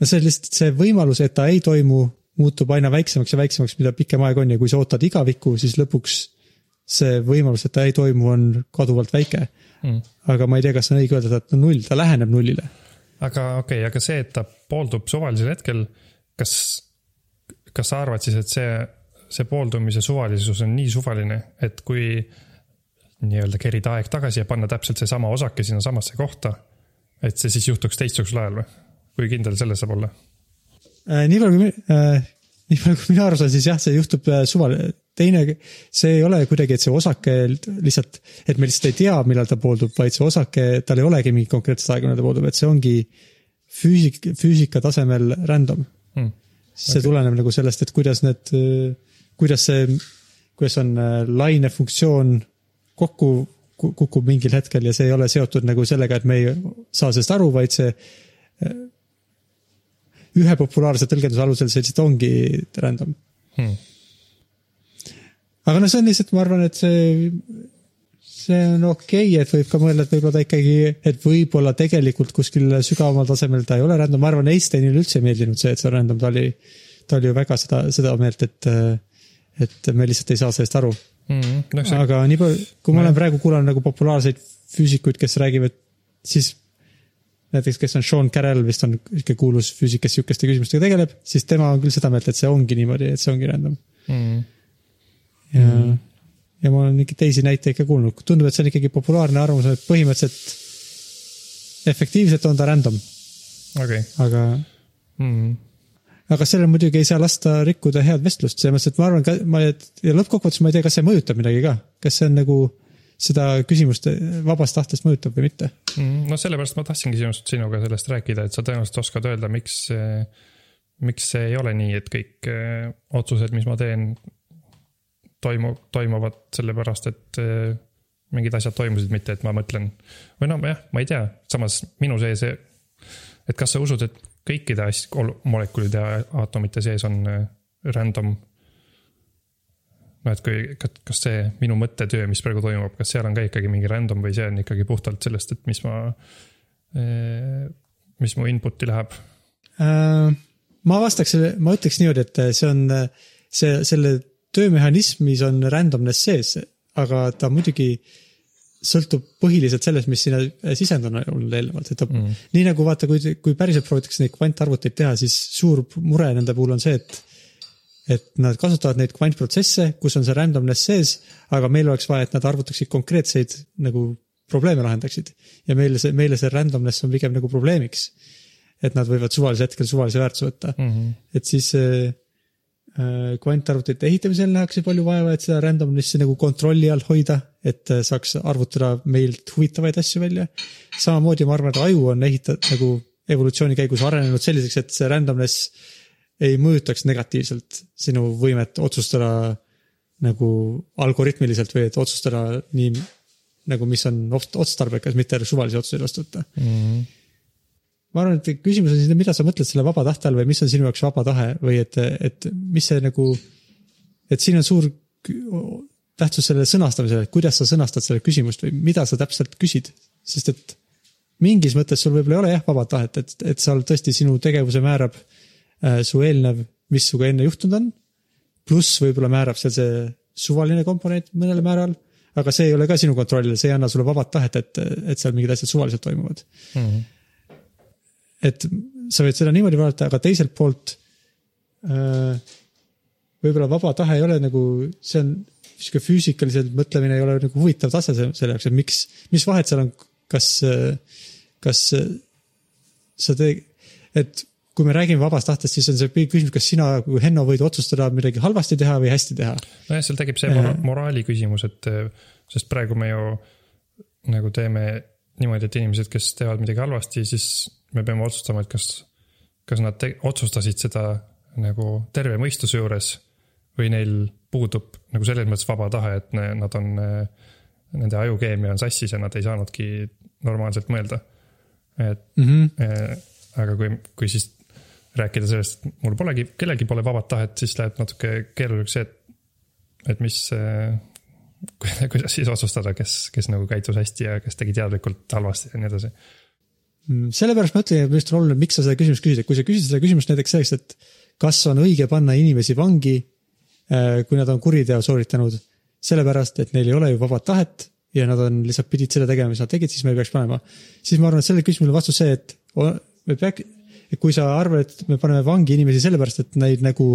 no see lihtsalt see võimalus, et ta ei toimu, muutub aina väiksemaks ja väiksemaks, mida pikem aeg on ja kui sa ootad igavikku, siis lõpuks see võimalus, et ta ei toimu, on kaduvalt väike mm.. aga ma ei tea, kas on õige öelda, et ta on null, ta läheneb nullile. Aga okei okay,, aga see, et ta pooldub suvalisel hetkel, kas, kas sa arvad siis, et see see pooldumise suvalisus on nii suvaline, et kui nii-öelda kerida aeg tagasi ja panna täpselt seesama osake sinnasamasse kohta, et see siis juhtuks teistsugusel ajal või? kui kindel selles saab olla äh,? nii palju kui äh,, nii palju kui mina aru saan, siis jah, see juhtub äh, suvaline. Teine, see ei ole kuidagi, et see osake lihtsalt, et me lihtsalt ei tea, millal ta pooldub, vaid see osake, tal ei olegi mingit konkreetset aega, millal ta pooldub, et see ongi füüsik, füüsika tasemel random. Hmm.. see okay. tuleneb nagu sellest, et kuidas need kuidas see, kuidas on äh, laine funktsioon kokku kukub mingil hetkel ja see ei ole seotud nagu sellega, et me ei saa sellest aru, vaid see äh, ühe populaarse tõlgenduse alusel see lihtsalt ongi random. Hmm.. Aga noh, see on lihtsalt, ma arvan, et see, see on okei okay,, et võib ka mõelda, et võib-olla ta ikkagi, et võib-olla tegelikult kuskil sügavamal tasemel ta ei ole random, ma arvan, Einsteinile üldse ei meeldinud see, et see on random, ta oli, ta oli ju väga seda, seda meelt, et et me lihtsalt ei saa sellest aru mm. -hmm. No, see... aga nii palju, kui ma olen praegu kuulanud nagu populaarseid füüsikuid, kes räägivad, siis näiteks, kes on Sean Carroll vist on sihuke kuulus füüsik, kes sihukeste küsimustega tegeleb, siis tema on küll seda meelt, et see ongi niimoodi, et see ongi random mm. -hmm. Ja mm, ja ma olen mingeid teisi näiteid ka kuulnud, tundub, et see on ikkagi populaarne arvamus, et põhimõtteliselt efektiivselt on ta random. Okay.. aga mm. aga sellel muidugi ei saa lasta rikkuda head vestlust, selles mõttes, et ma arvan, ma, ja lõppkokkuvõttes ma ei tea, kas see mõjutab midagi ka, kas see on nagu seda küsimust vabast tahtest mõjutab või mitte? Mm,? no sellepärast ma tahtsingi sinust, sinuga sellest rääkida, et sa tõenäoliselt oskad öelda, miks, miks see ei ole nii, et kõik eh, otsused, mis ma teen, toimu-, toimuvad sellepärast, et eh, mingid asjad toimusid, mitte et ma mõtlen. või no jah, ma ei tea, samas minu sees, et kas sa usud, et kõikide as-, molekulide aatomite sees on äh, random. no et kui, kas see minu mõttetöö, mis praegu toimub, kas seal on ka ikkagi mingi random või see on ikkagi puhtalt sellest, et mis ma, äh, mis mu input'i läheb äh,? ma vastaks ma ütleks niimoodi, et see on see, selle töömehhanismis on randomness sees, aga ta muidugi äh, sõltub põhiliselt sellest, mis sinna sisend on olnud eelnevalt, et ta mm. nii nagu vaata, kui, kui päriselt proovitakse neid kvantarvuteid teha, siis suur mure nende puhul on see, et et nad kasutavad neid kvantprotsesse, kus on see randomness sees, aga meil oleks vaja, et nad arvutaksid konkreetseid nagu probleeme lahendaksid. ja meile see, meile see randomness on pigem nagu probleemiks. et nad võivad suvalisel hetkel suvalise väärtuse võtta mm. -hmm. et siis äh, äh, kvantarvutite ehitamisel nähakse palju vaeva, et seda randomness'i nagu kontrolli all hoida, et äh, saaks arvutada meilt huvitavaid asju välja. samamoodi ma arvan, et aju on ehitatud nagu evolutsiooni käigus arenenud selliseks, et see randomness ei mõjutaks negatiivselt sinu võimet otsustada nagu algoritmiliselt või et otsustada nii nagu, mis on ots- otstarbekas, mitte suvalisi otsuseid vastu võtta mm. -hmm. Ma arvan, et küsimus on siis, mida sa mõtled selle vaba tahte all või mis on sinu jaoks vaba tahe või et, et mis see nagu, et siin on suur tähtsus sellele sõnastamisele, et kuidas sa sõnastad selle küsimust või mida sa täpselt küsid, sest et mingis mõttes sul võib-olla ei ole jah vaba tahet, et, et seal tõesti sinu tegevuse määrab äh, su eelnev, mis sinuga enne juhtunud on. pluss võib-olla määrab seal see suvaline komponent mõnel määral aga see ei ole ka sinu kontrollil, see ei anna sulle vabat tahet, et, et seal mingid asjad suvaliselt toimuvad mm. -hmm. Et sa võid seda niimoodi vaadata, aga teiselt poolt äh, võib-olla vaba tahe ei ole nagu, see on sihuke füüsikaliselt mõtlemine ei ole nagu huvitav tase selle jaoks, et miks, mis vahet seal on, kas, kas sa tee-, et kui me räägime vabast tahtest, siis on see küsimus, kas sina kui Henno võid otsustada midagi halvasti teha või hästi teha. nojah, seal tekib see mora moraali küsimus, et sest praegu me ju nagu teeme niimoodi, et inimesed, kes teevad midagi halvasti, siis me peame otsustama, et kas, kas nad te, otsustasid seda nagu terve mõistuse juures või neil puudub nagu selles mõttes vaba tahe, et ne, nad on, nende ajukeemia on sassis ja nad ei saanudki normaalselt mõelda. et mm, -hmm. aga kui, kui siis rääkida sellest, et mul polegi, kellelgi pole vabat tahet, siis läheb natuke keeruliseks see, et, et mis, kuidas siis otsustada, kes, kes nagu käitus hästi ja kes tegi teadlikult halvasti ja nii edasi. Mm, sellepärast ma ütlen, et minu arust on oluline, miks sa seda küsimust küsid, et kui sa küsid seda küsimust näiteks selleks, et kas on õige panna inimesi vangi, äh, kui nad on kuriteo sooritanud, sellepärast et neil ei ole ju vabat tahet ja nad on lihtsalt pidid seda tegema, mis nad tegid, siis me ei peaks panema. siis ma arvan, et sellele küsimusele vastus see, et me peaks, et kui sa arvad, et me paneme vangi inimesi sellepärast, et neid nagu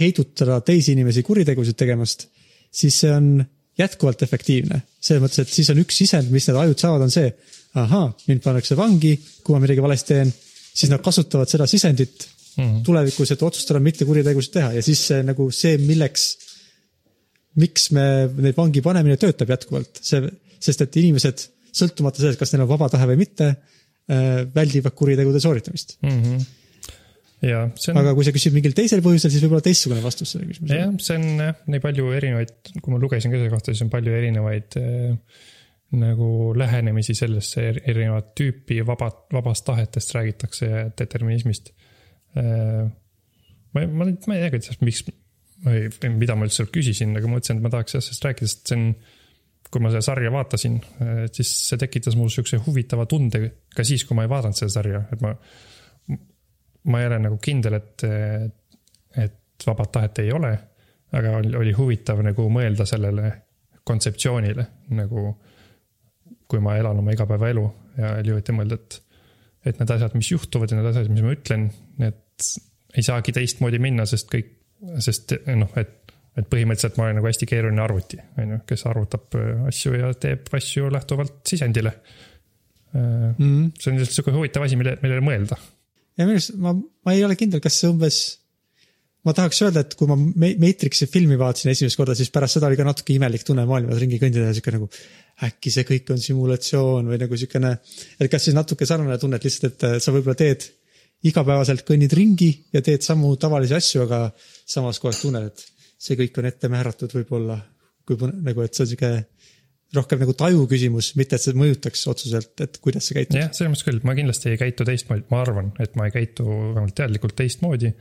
heidutada teisi inimesi kuritegusid tegemast, siis see on jätkuvalt efektiivne. selles mõttes, et siis on üks sisend, mis need ajud saavad, on see, ahaa, mind pannakse vangi, kui ma midagi valesti teen, siis nad kasutavad seda sisendit mm -hmm. tulevikus, et otsustada mitte kuritegusid teha ja siis see nagu see, milleks, miks me neid vangi panemine töötab jätkuvalt, see, sest et inimesed, sõltumata sellest, kas neil on vaba tahe või mitte Äh, väldivad kuritegude sooritamist mm. -hmm ja see on. aga kui sa küsid mingil teisel põhjusel, siis võib-olla teistsugune vastus sellele küsimusele. jah, see on jah, nii palju erinevaid, kui ma lugesin ka selle kohta, siis on palju erinevaid äh, nagu lähenemisi sellesse, erinevat tüüpi vaba, vabast tahetest räägitakse ja determinismist äh,. ma, ma, ma ei tea, kuidas, miks või mida ma üldse küsisin, aga ma mõtlesin, et ma tahaks sellest rääkida, sest see on kui ma seda sarja vaatasin, siis see tekitas mul sihukese huvitava tunde ka siis, kui ma ei vaadanud seda sarja, et ma. Ma ei ole nagu kindel, et, et vabat tahet ei ole, aga oli, oli huvitav nagu mõelda sellele kontseptsioonile nagu. kui ma elan oma igapäevaelu ja oli huvitav mõelda, et, et need asjad, mis juhtuvad ja need asjad, mis ma ütlen, need ei saagi teistmoodi minna, sest kõik, sest noh, et et põhimõtteliselt ma olen nagu hästi keeruline arvuti, on ju, kes arvutab äh, asju ja teeb asju lähtuvalt sisendile mm. -hmm. see on lihtsalt sihuke huvitav asi, mille, millele mõelda. Ja minu arust ma, ma ei ole kindel, kas see umbes, ma tahaks öelda, et kui ma Matrixi filmi vaatasin esimest korda, siis pärast seda oli ka natuke imelik tunne maailmas ringi kõndida ja sihuke nagu äkki see kõik on simulatsioon või nagu siukene, et kas siis natuke sarnane tunne, et lihtsalt, et sa võib-olla teed igapäevaselt kõnnid ringi ja teed samu tavalisi asju, aga samas aeg tunned, et see kõik on ette määratud võib-olla, kui nagu, et see on sihuke rohkem nagu taju küsimus, mitte et see mõjutaks otseselt, et kuidas sa käitud. jah, selles mõttes küll, ma kindlasti ei käitu teistmoodi, ma arvan, et ma ei käitu vähemalt teadlikult teistmoodi.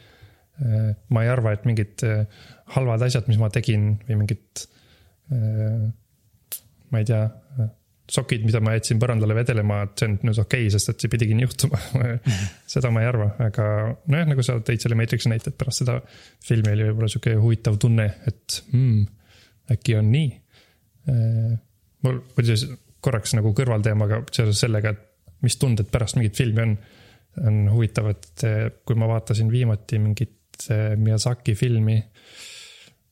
ma ei arva, et mingid äh, halvad asjad, mis ma tegin või mingid, äh, ma ei tea, sokid, mida ma jätsin põrandale vedelema, et see on nüüd okei okay,, sest et see pidigi nii juhtuma seda ma ei arva, aga nojah, nagu sa tõid selle Matrixi näite, et pärast seda filmi oli võib-olla sihuke huvitav tunne, et hmm, äkki on nii. Mul muidugi korraks nagu kõrvalteemaga seoses sellega, et mis tunded pärast mingit filmi on, on huvitav, et äh, kui ma vaatasin viimati mingit äh, Miyazaki filmi.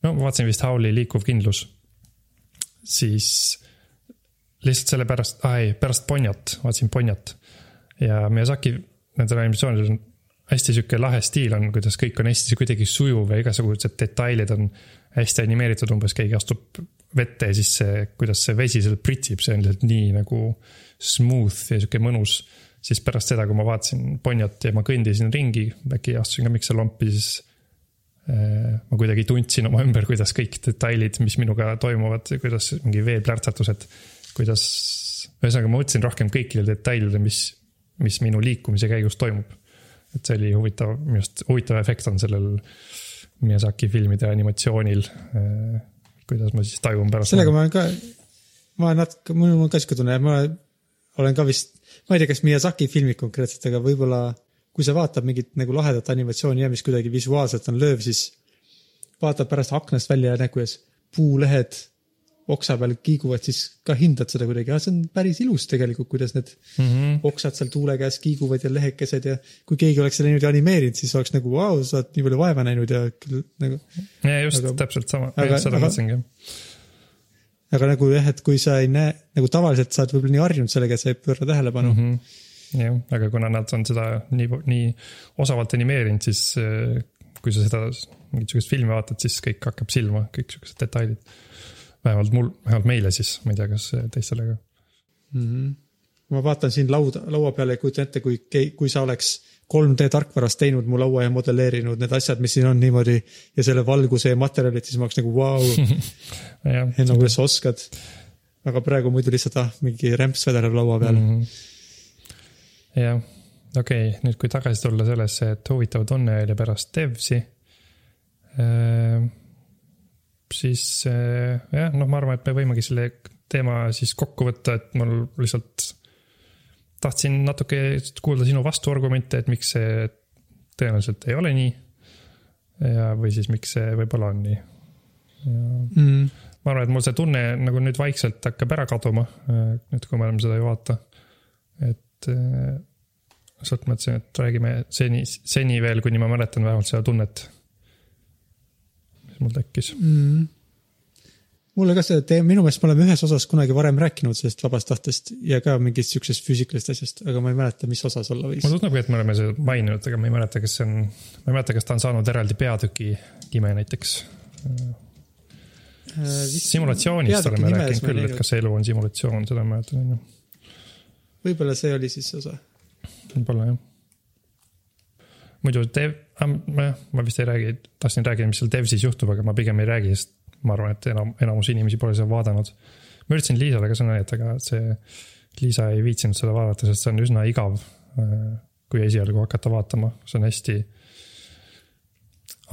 no ma vaatasin vist Howli liikuv kindlus, siis lihtsalt sellepärast ah,, ei, pärast Ponjat, vaatasin Ponjat. ja Miyazaki nendel animatsioonidel on hästi sihuke lahe stiil on, kuidas kõik on hästi kuidagi sujuv ja igasugused detailid on hästi animeeritud, umbes keegi astub vette ja siis see, kuidas see vesi seal pritsib, see on lihtsalt nii nagu smooth ja sihuke mõnus. siis pärast seda, kui ma vaatasin Ponjot ja ma kõndisin ringi, äkki astusin ka mikselompi, siis äh, ma kuidagi tundsin oma ümber, kuidas kõik detailid, mis minuga toimuvad, kuidas mingi veeplärtsatused, kuidas, ühesõnaga ma mõtlesin rohkem kõikidele detailidele, mis, mis minu liikumise käigus toimub. Et see oli huvitav, minu arust huvitav efekt on sellel Miyazaki filmide animatsioonil. kuidas ma siis tajun pärast. sellega ma olen ka, ma natuke, mul on ka sihuke tunne, ma olen ka vist, ma ei tea, kas Miyazaki filmid konkreetselt, aga võib-olla kui sa vaatad mingit nagu lahedat animatsiooni ja mis kuidagi visuaalselt on lööv, siis vaatad pärast aknast välja ja näed, kuidas puulehed oksa peal kiiguvad, siis ka hindad seda kuidagi, see on päris ilus tegelikult, kuidas need mm -hmm. oksad seal tuule käes kiiguvad ja lehekesed ja kui keegi oleks selle niimoodi animeerinud, siis oleks nagu vau wow,, sa oled nii palju vaeva näinud ja küll nagu. ja just aga, täpselt sama, seda mõtlesingi. aga nagu jah, et kui sa ei näe, nagu tavaliselt sa oled võib-olla nii harjunud sellega, et sa ei pööra tähelepanu mm. -hmm. jah, aga kuna nad on seda nii, nii osavalt animeerinud, siis kui sa seda mingit sihukest filmi vaatad, siis kõik hakkab silma, kõik sihukesed detailid vähemalt mul, vähemalt meile siis, ma ei tea, kas teistele ka mm. -hmm. ma vaatan siin lauda, laua peale ja kujutan ette, kui, kui sa oleks 3D tarkvaras teinud mu laua ja modelleerinud need asjad, mis siin on niimoodi ja selle valguse ja materjalid, siis ma oleks nagu vau wow. Henno, kuidas sa oskad. aga praegu muidu lihtsalt ah, mingi rämps vedeleb laua peal mm. -hmm. jah, okei okay,, nüüd kui tagasi tulla sellesse, et huvitav tunne oli pärast Devsi äh, siis eh, jah, noh, ma arvan, et me võimegi selle teema siis kokku võtta, et mul lihtsalt tahtsin natuke kuulda sinu vastuargumente, et miks see tõenäoliselt ei ole nii. ja, või siis miks see võib-olla on nii. mm. ma arvan, et mul see tunne nagu nüüd vaikselt hakkab ära kaduma, eh, nüüd kui me oleme seda ju vaata. et eh, sealt mõtlesin, et räägime seni, seni veel, kuni ma mäletan vähemalt seda tunnet mul tekkis mm.. mulle ka see teema, minu meelest me oleme ühes osas kunagi varem rääkinud sellest vabast tahtest ja ka mingist siuksest füüsikalisest asjast, aga ma ei mäleta, mis osas olla võis. mulle tundub, et me oleme seda maininud, aga ma ei mäleta, kas see on, ma ei mäleta, kas ta on saanud eraldi peatüki nime näiteks äh,. simulatsioonist oleme rääkinud küll, et kas elu on simulatsioon, seda ma mäletan, on ju. võib-olla see oli siis osa. võib-olla jah muidu dev, jah, ma vist ei räägi, tahtsin rääkida, mis seal dev'is juhtub, aga ma pigem ei räägi, sest ma arvan, et enam, enamus inimesi pole seda vaadanud. ma üritasin Liisale ka sõna näidata, aga see, Liisa ei viitsinud seda vaadata, sest see on üsna igav. kui esialgu hakata vaatama, see on hästi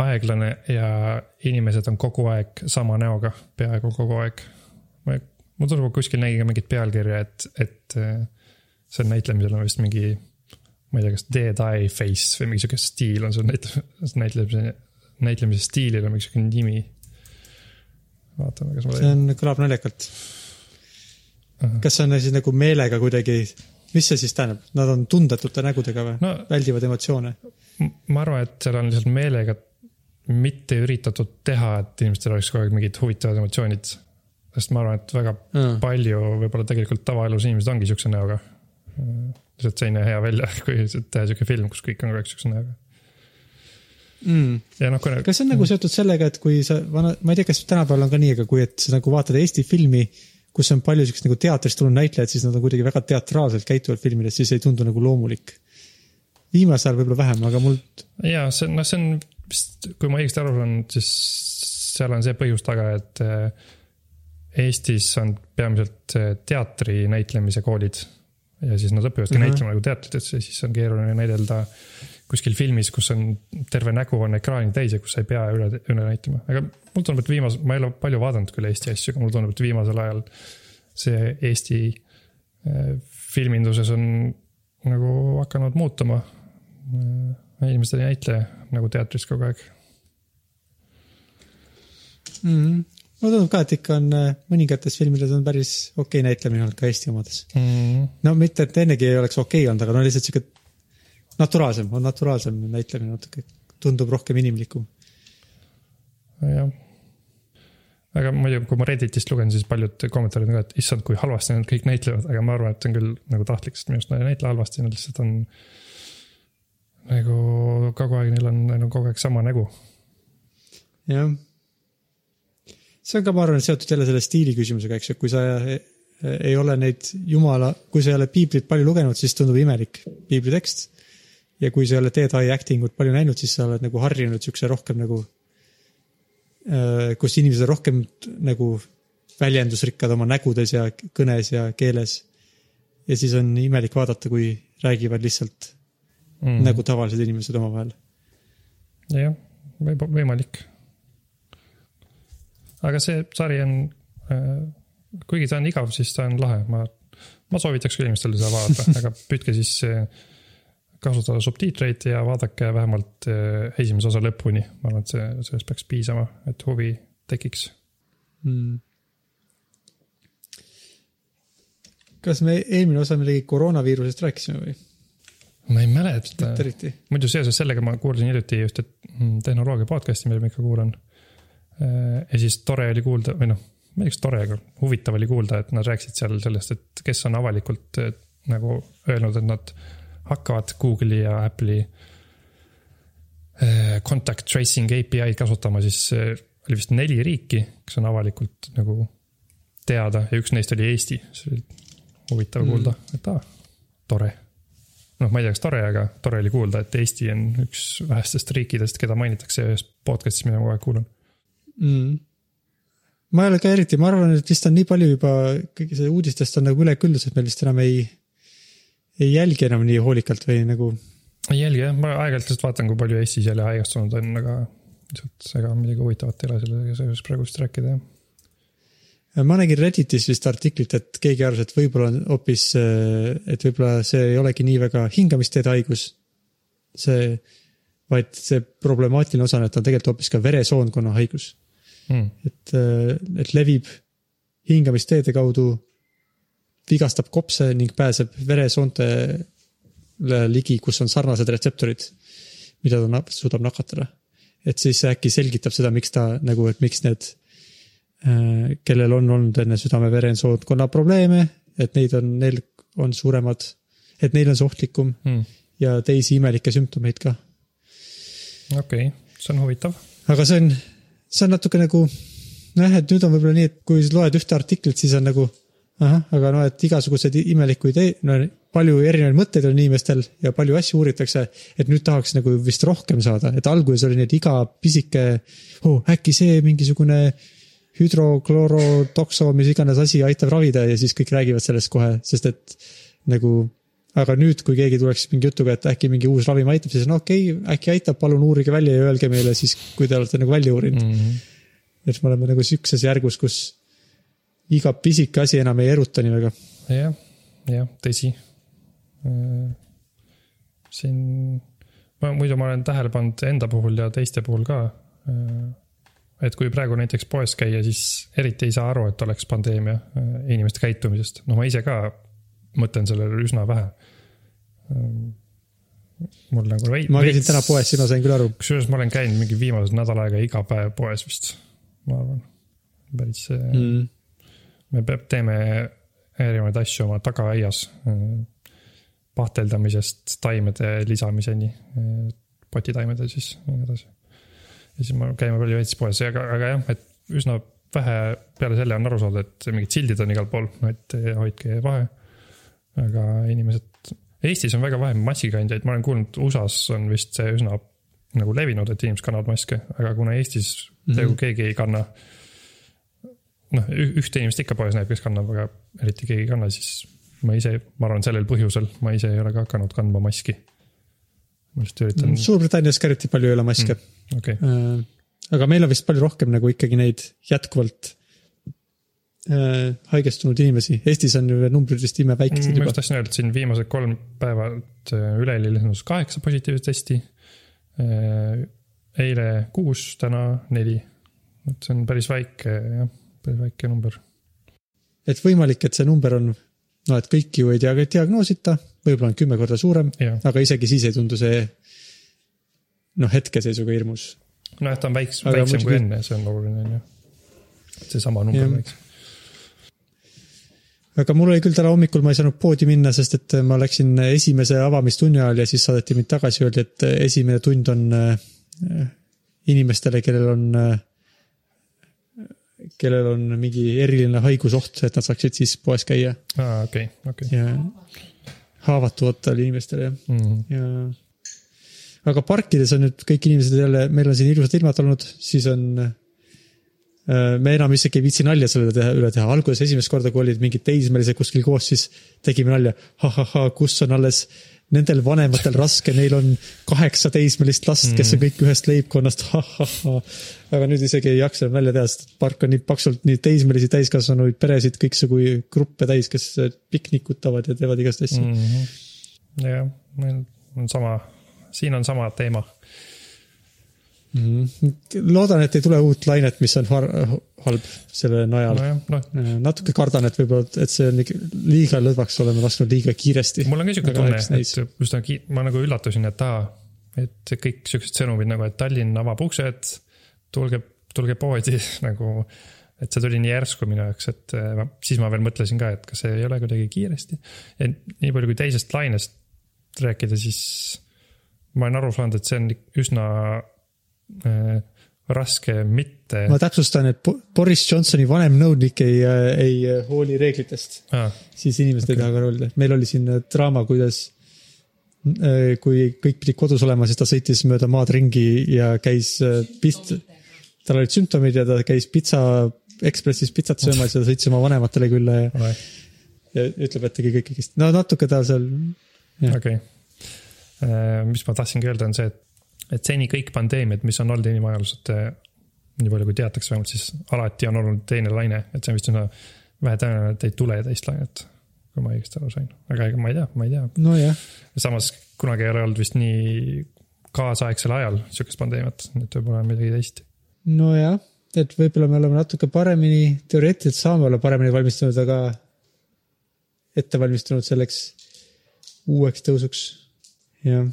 aeglane ja inimesed on kogu aeg sama näoga, peaaegu kogu aeg. mul tundub, kuskil nägin ka mingit pealkirja, et, et see näitlemisel on vist mingi ma ei tea, kas Dead Eye Face või mingi sihuke stiil on sul näitle-, näitlemise, näitlemise stiilil on mingi sihuke nimi. vaatame, kas ma leian. see on, kõlab naljakalt kas see on siis nagu meelega kuidagi, mis see siis tähendab, nad on tundetute nägudega või no,, väldivad emotsioone? ma arvan, et seal on lihtsalt meelega mitte üritatud teha, et inimestel oleks kogu aeg mingid huvitavad emotsioonid. sest ma arvan, et väga -huh. palju võib-olla tegelikult tavaelus inimesed ongi siukse näoga lihtsalt see ei näe hea välja, kui teha sihuke film, kus kõik on kogu aeg siukse näoga mm.. ja noh, kui. kas see on nagu seotud sellega, et kui sa vana, ma ei tea, kas tänapäeval on ka nii, aga kui, et sa nagu vaatad Eesti filmi, kus on palju siukest nagu teatrist tulnud näitlejad, siis nad on kuidagi väga teatraalselt käituvad filmides, siis ei tundu nagu loomulik. viimasel ajal võib-olla vähem, aga mul. ja see, noh, see on vist, kui ma õigesti aru saan, siis seal on see põhjus taga, et eh, Eestis on peamiselt eh, teatri näitlemise koolid ja siis nad õpivadki mm -hmm. näitlema nagu teatritesse, siis on keeruline näidelda kuskil filmis, kus on terve nägu on ekraani täis ja kus sa ei pea üle, üle näitama, aga mulle tundub, et viimasel, ma ei ole palju vaadanud küll Eesti asju, aga mulle tundub, et viimasel ajal see Eesti äh, filminduses on nagu hakanud muutuma. Äh, inimesed ei näitle nagu teatris kogu aeg mm. -hmm mulle tundub ka, et ikka on äh, mõningates filmides on päris okei okay näitlemine olnud ka Eesti omades mm.. no mitte, et ennegi ei oleks okei okay olnud, aga no lihtsalt sihuke naturaalsem, on naturaalsem näitlemine natuke, tundub rohkem inimlikum. jah. aga muidu, kui ma Redditist lugen, siis paljud kommentaarid on ka, et issand, kui halvasti nad kõik näitlevad, aga ma arvan, et see on küll nagu tahtlik, sest minu arust nad ei näitle halvasti, nad lihtsalt on nagu kogu aeg neil on, neil on kogu aeg sama nägu. jah. See on ka, ma arvan, seotud jälle selle stiili küsimusega, eks ju, kui sa ei, ei ole neid jumala, kui sa ei ole piiblit palju lugenud, siis tundub imelik piibli tekst. ja kui sa ei ole Dead Eye acting ut palju näinud, siis sa oled nagu harjunud siukse rohkem nagu, kus inimesed on rohkem nagu väljendusrikkad oma nägudes ja kõnes ja keeles. ja siis on imelik vaadata, kui räägivad lihtsalt mm. nagu tavalised inimesed omavahel. jah, võib, võimalik. Aga see sari on, kuigi ta on igav, siis ta on lahe, ma, ma soovitaks küll inimestele seda vaadata, aga püüdke siis eh, kasutada subtiitreid ja vaadake vähemalt eh, esimese osa lõpuni. ma arvan, et see, sellest peaks piisama, et huvi tekiks. mm.. kas me eelmine osa midagi koroonaviirusest rääkisime või? ma ei mäleta muidu seoses sellega ma kuulasin hiljuti ühte mm, tehnoloogia podcast'i, mida ma ikka kuulan. Ja siis tore oli kuulda või noh, ma ei tea, kas tore, aga huvitav oli kuulda, et nad rääkisid seal sellest, et kes on avalikult eh, nagu öelnud, et nad hakkavad Google'i ja Apple'i eh, contact tracing API-d kasutama, siis oli vist neli riiki, kes on avalikult nagu teada ja üks neist oli Eesti. see oli huvitav Mm. kuulda, et aa, tore noh, ma ei tea, kas tore, aga tore oli kuulda, et Eesti on üks vähestest riikidest, keda mainitakse ühes podcast'is, mida ma kogu aeg kuulan. mm.. ma ei ole ka eriti, ma arvan, et vist on nii palju juba kõige see uudistest on nagu üleküllus, et me vist enam ei, ei jälgi enam nii hoolikalt või nagu. ei jälgi jah, ma aeg-ajalt lihtsalt vaatan, kui palju Eestis jälle haigestunud on, aga lihtsalt ega midagi huvitavat ei ole sellega seoses praegu vist rääkida jah. ma nägin Redditis vist artiklit, et keegi arvas, et võib-olla on hoopis, et võib-olla see ei olegi nii väga hingamisteede haigus. see, vaid see problemaatiline osa on, et ta on tegelikult hoopis ka veresoonkonna haigus. Mm. et, et levib hingamisteede kaudu, vigastab kopse ning pääseb veresoontele ligi, kus on sarnased retseptorid, mida ta suudab nakatada. et siis äkki selgitab seda, miks ta nagu, et miks need, kellel on olnud enne südame-veresoonkonna probleeme, et neid on, neil on suuremad, et neil on see ohtlikum Mm. ja teisi imelikke sümptomeid ka okei okay., see on huvitav. aga see on, see on natuke nagu nojah, et nüüd on võib-olla nii, et kui loed ühte artiklit, siis on nagu ahah, aga noh, et igasuguseid imelikuid, no palju erinevaid mõtteid on inimestel ja palju asju uuritakse, et nüüd tahaks nagu vist rohkem saada, et alguses oli need iga pisike oh,, äkki see mingisugune hüdroklorotokso, mis iganes asi aitab ravida ja siis kõik räägivad sellest kohe, sest et nagu aga nüüd, kui keegi tuleks mingi jutuga, et äkki mingi uus ravim aitab, siis on okei okay,, äkki aitab, palun uurige välja ja öelge meile siis, kui te olete nagu välja uurinud mm.. Mm. et me oleme nagu sihukeses järgus, kus iga pisike asi enam ei eruta nii väga. jah, jah, tõsi. siin, ma muidu ma olen tähele pannud enda puhul ja teiste puhul ka. et kui praegu näiteks poes käia, siis eriti ei saa aru, et oleks pandeemia äh, inimeste käitumisest, no ma ise ka mõtlen sellele üsna vähe. Mul nagu veits. ma käisin täna poes, siis ma sain küll aru. kusjuures ma olen käinud mingi viimased nädal aega iga päev poes vist, ma arvan. päris mm., Mm. me peab, teeme erinevaid asju oma tagaaias. pahteldamisest taimede lisamiseni, potitaimede siis ja nii edasi. ja siis me käime palju veits poes, aga, aga jah, et üsna vähe peale selle on aru saada, et mingid sildid on igal pool, et hoidke vahe. aga inimesed, Eestis on väga vähe massikandjaid, ma olen kuulnud, USA-s on vist see üsna nagu levinud, et inimesed kannavad maske, aga kuna Eestis Mhm. peaaegu keegi ei kanna. noh, ühte inimest ikka poes näeb, kes kannab, aga eriti keegi ei kanna, siis ma ise, ma arvan, sellel põhjusel ma ise ei ole ka hakanud kandma maski. ma lihtsalt üritan, Suurbritannias ka eriti palju ei ole maske mm.. okei, aga meil on vist palju rohkem nagu ikkagi neid jätkuvalt äh, haigestunud inimesi. Eestis on ju numbrid vist imeväikesed ma juba just. tahtsin öelda, et siin viimased kolm päeva üleeile lisandus kaheksa positiivset testi. eile kuus, täna neli. et see on päris väike jah, päris väike number. et võimalik, et see number on, no et kõiki ju ei tea, diagnoosita, võib-olla on kümme korda suurem, aga isegi siis ei tundu see noh, hetkeseisuga hirmus. nojah, ta on väiks-, väiksem kui muidugi- enne, see on oluline on ju. seesama number väiksem. Aga mul oli küll täna hommikul, ma ei saanud poodi minna, sest et ma läksin esimese avamistunni ajal ja siis saadeti mind tagasi, öeldi, et esimene tund on äh, inimestele, kellel on, kellel on mingi eriline haigusoht, et nad saaksid siis poes käia aa, okei, okei. ja haavatuvatele inimestele jah, Mhm. ja aga parkides on nüüd kõik inimesed jälle, meil on siin ilusad ilmad olnud, siis on. Me enam isegi ei viitsi nalja selle teha, üle teha, alguses esimest korda, kui olid mingid teismelised kuskil koos, siis tegime nalja ha,. ha-ha-ha, kus on alles nendel vanematel raske, neil on kaheksa teismelist last, kes on kõik ühest leibkonnast ha,, ha-ha-ha. aga nüüd isegi ei jaksa enam nalja teha, sest park on nii paksult nii teismelisi, täiskasvanuid peresid, kõiksugu gruppe täis, kes piknikutavad ja teevad igast asju mm.. Mhm. jah, meil on sama, siin on sama teema. loodan, et ei tule uut lainet, mis on har- halb selle najal no.. nojah, noh, natuke kardan, et võib-olla, et see on liiga lõdvaks oleme lasknud liiga kiiresti. mul on ka siuke Aga tunne, et üsna ki-, ma nagu üllatusin, et aa, et kõik siuksed sõnumid nagu, et Tallinn avab uksed, tulge, tulge poodi nagu, et see tuli nii järsku minu jaoks, et äh, ma- siis ma veel mõtlesin ka, et kas see ei ole kuidagi kiiresti. ja nii palju kui teisest lainest rääkida, siis ma olen aru saanud, et see on üsna äh, raske mitte ma täpsustan, et Bo- Boris Johnsoni vanem nõunik ei, ei hooli reeglitest, ah,. siis inimesed okay. ei taha ka rollida. meil oli siin draama, kuidas äh, kui kõik pidid kodus olema, siis ta sõitis mööda maad ringi ja käis äh, pist-, tal olid sümptomid ja ta käis pitsa, Ekspressis pitsat söömas ja sõitis oma vanematele külla ja, ja ütleb, et tegi kõik õigesti. no natuke ta seal, okei. mis ma tahtsingi öelda, on see, et, et seni kõik pandeemiad, mis on olnud eh, nii palju kui teatakse vähemalt, siis alati on olnud teine laine, et see on vist üsna vähetõenäoline, et ei tule teist lainet. kui ma õigesti aru sain, aga ega ma ei tea, ma ei tea. nojah, samas kunagi ei ole olnud vist nii kaasaegsel ajal sihukest pandeemiat, et võib-olla on midagi teist. nojah, et võib-olla me oleme natuke paremini, teoreetiliselt saame olla paremini valmistunud, aga ette valmistunud selleks uueks tõusuks. jah,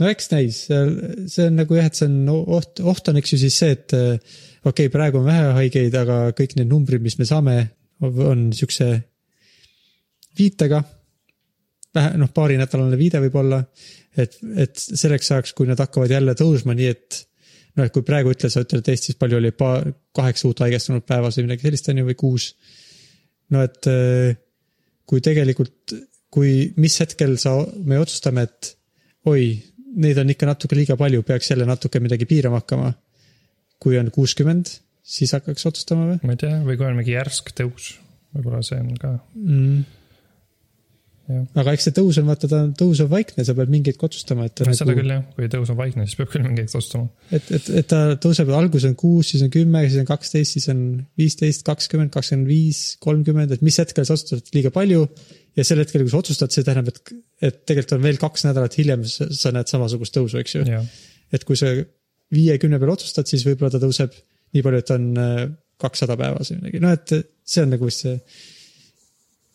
no eks näis, see on nagu jah, et see on oht, oht on eks ju siis see, et eh, okei okay,, praegu on vähe haigeid, aga kõik need numbrid, mis me saame, on siukse viitega. vähe, noh, paarinädalane viide võib-olla, et, et selleks ajaks, kui nad hakkavad jälle tõusma, nii et noh, et kui praegu ütle, sa ütled, et Eestis palju oli paar, kaheksa uut haigestunud päevas või midagi sellist on ju, või kuus. no et eh, kui tegelikult, kui, mis hetkel sa, me otsustame, et oi, neid on ikka natuke liiga palju, peaks jälle natuke midagi piirama hakkama. kui on kuuskümmend, siis hakkaks otsustama või ma ei tea, või kui on mingi järsk tõus, võib-olla see on ka, mm.? Aga eks see tõus on, vaata, ta on tõusev vaikne, sa pead mingeid otsustama, et seda nagu- küll jah, kui tõus on vaikne, siis peab küll mingeid otsustama. et, et, et ta tõuseb, alguses on kuus, siis on kümme, siis on kaksteist, siis on viisteist, kakskümmend, kakskümmend viis, kolmkümmend, et mis hetkel sa otsustad, liiga palju. ja sel hetkel, kui sa otsustad, see tähendab, et, et tegelikult on veel kaks nädalat hiljem, sa näed samasugust tõusu, eks ju. et kui sa viiekümne peale otsustad, siis võib-olla ta tõuseb nii palju, et on äh, kakssada päevas või midagi, no et see on nagu vist see.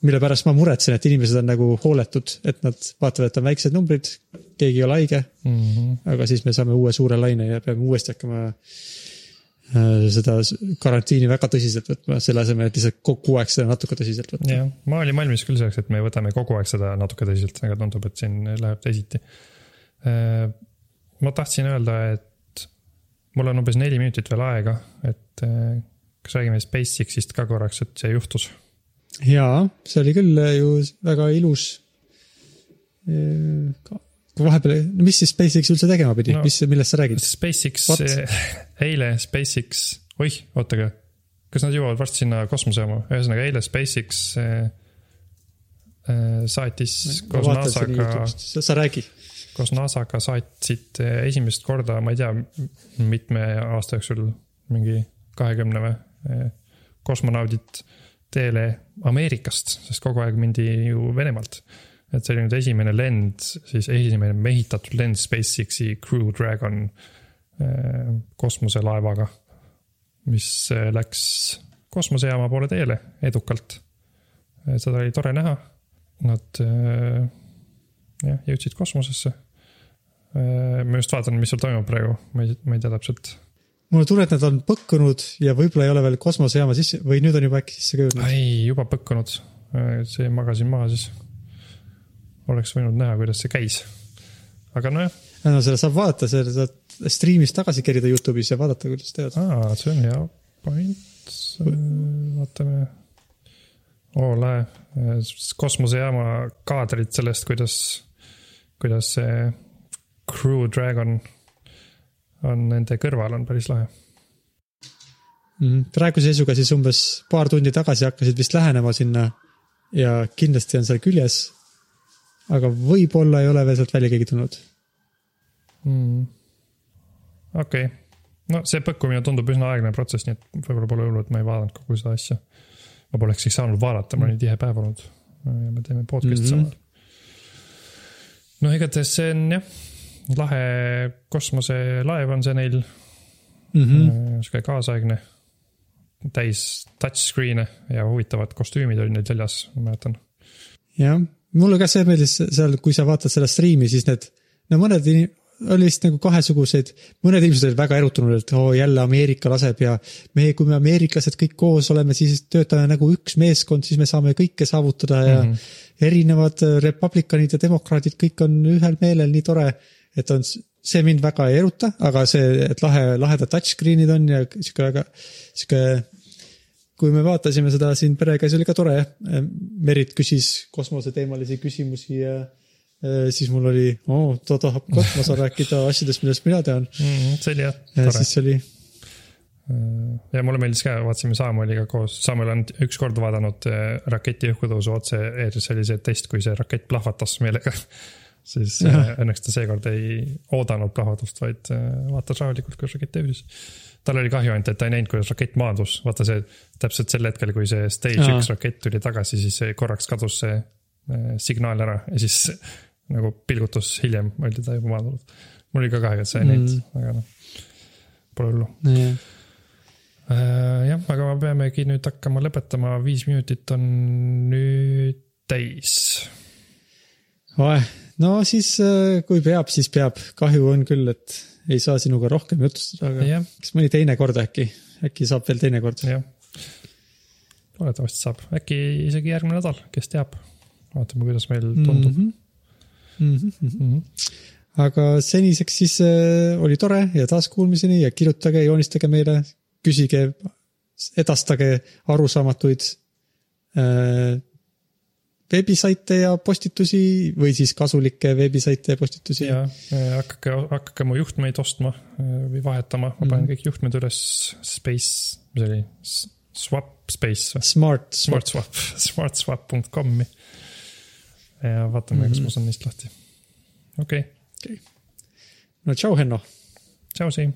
Mille pärast ma muretsen, et inimesed on nagu hooletud, et nad vaatavad, et on väiksed numbrid, keegi ei ole haige Mhm. aga siis me saame uue suure laine ja peame uuesti hakkama äh, seda karantiini väga tõsiselt võtma, selle asemel, et lihtsalt kogu aeg seda natuke tõsiselt võtta. jah, ma olin valmis küll selleks, et me võtame kogu aeg seda natuke tõsiselt, aga tundub, et siin läheb teisiti. ma tahtsin öelda, et mul on umbes neli minutit veel aega, et eh, kas räägime SpaceX-ist ka korraks, et see juhtus jaa, see oli küll äh, ju väga ilus. kui vahepeal, mis siis SpaceX üldse tegema pidi No- no,, mis, millest sa räägid? SpaceX What?, eile SpaceX, oih, oodake, kas nad jõuavad varsti sinna kosmosejaama, ühesõnaga eile SpaceX eh, saatis koos NASA-ga, sa, räägi. koos NASA-ga saatsid esimest korda, ma ei tea, mitme aasta jooksul, mingi kahekümne või, kosmonaudid teele Ameerikast, sest kogu aeg mindi ju Venemaalt. et see oli nüüd esimene lend, siis esimene mehitatud lend SpaceX-i Crew Dragon eh, kosmoselaevaga, mis eh, läks kosmosejaama poole teele edukalt. seda oli tore näha. Nad eh, jah, jõudsid kosmosesse. ma just vaatan, mis seal toimub praegu, ma ei, ma ei tea täpselt. Mul on tunne, et nad on põkkunud ja võib-olla ei ole veel kosmosejaama sisse või nüüd on juba äkki sisse ka jõudnud. ei, juba põkkunud. see magasin maha siis. oleks võinud näha, kuidas see käis. aga nojah, no selle saab vaadata, selle saad striimist tagasi kerida Youtube'is ja vaadata, kuidas teevad. aa, see on hea point. vaatame. oo, lahe. kosmosejaama kaadrid sellest, kuidas, kuidas see Crew Dragon on nende kõrval, on päris lahe. Mhm. praeguse seisuga siis umbes paar tundi tagasi hakkasid vist lähenema sinna ja kindlasti on seal küljes. aga võib-olla ei ole veel sealt välja keegi tulnud. mm.. okei okay., no see põkkumine tundub üsna aeglane protsess, nii et võib-olla pole hullu, et ma ei vaadanud kogu seda asja. ma poleks siis saanud vaadata, mul oli tihe päev olnud. ja me teeme podcast'i mm -hmm. samal. no igatahes see on jah, lahe kosmoselaev on see neil Mm -hmm. mm., sihuke kaasaegne, täis touchscreen'e ja huvitavad kostüümid olid neil seljas, ma mäletan. jah, mulle ka see meeldis seal, kui sa vaatad seda striimi, siis need, no mõned oli vist nagu kahesuguseid, mõned inimesed olid väga erutunud, et oo jälle Ameerika laseb ja me, kui me ameeriklased kõik koos oleme, siis töötame nagu üks meeskond, siis me saame kõike saavutada ja mm. -hmm. erinevad republikanid ja demokraadid, kõik on ühel meelel, nii tore. Et on, see mind väga ei eruta, aga see, et lahe, lahedad touchscreen'id on ja sihuke väga, sihuke kui me vaatasime seda siin perega, siis oli ka tore. Merit küsis kosmoseteemalisi küsimusi ja äh, siis mul oli, oo, ta tahab ka, ma saan rääkida asjadest, millest mina tean. Mm, see oli jah, ja tore. siis oli, ja mulle meeldis ka, vaatasime Samueliga koos, Samuel on ükskord vaadanud eh, raketi õhkutõusu otse-eetris, see oli see test, kui see rakett plahvatas meelega. siis Jah. õnneks ta seekord ei oodanud plahvatust, vaid eh, vaatas rahulikult, kuidas rakett tõusis. tal oli kahju ainult, et ta ei näinud, kuidas rakett maandus, vaata see täpselt sel hetkel, kui see stage Aa. üks rakett tuli tagasi, siis see korraks kadus see eh, signaal ära ja siis nagu pilgutus hiljem oli ta juba maandunud. mul oli ka kahju, et sa ei näinud Mm., aga noh, pole hullu jah, Äh, jah, aga me peamegi nüüd hakkama lõpetama, viis minutit on nüüd täis. No siis äh, kui peab, siis peab, kahju on küll, et ei saa sinuga rohkem jutustada, aga jah, kas mõni teine kord äkki, äkki saab veel teine kord. loodetavasti saab, äkki isegi järgmine nädal, kes teab. vaatame, kuidas meil tundub mm. Mm -hmm. -hmm. aga seniseks siis äh, oli tore ja taaskuulmiseni ja kirjutage, joonistage meile, küsige, edastage arusaamatuid äh, veebisaite ja postitusi või siis kasulikke veebisaite ja postitusi. ja äh, hakake, hakake mu juhtmeid ostma äh, või vahetama, ma panen Mhm. kõik juhtmed üles Space, mis oli, Swap Space või? Smart, Smart Swap, smartswap.com'i. ja vaatame mm, kas ma saan neist lahti. okei okay., no tšau, Henno. tšau, Siim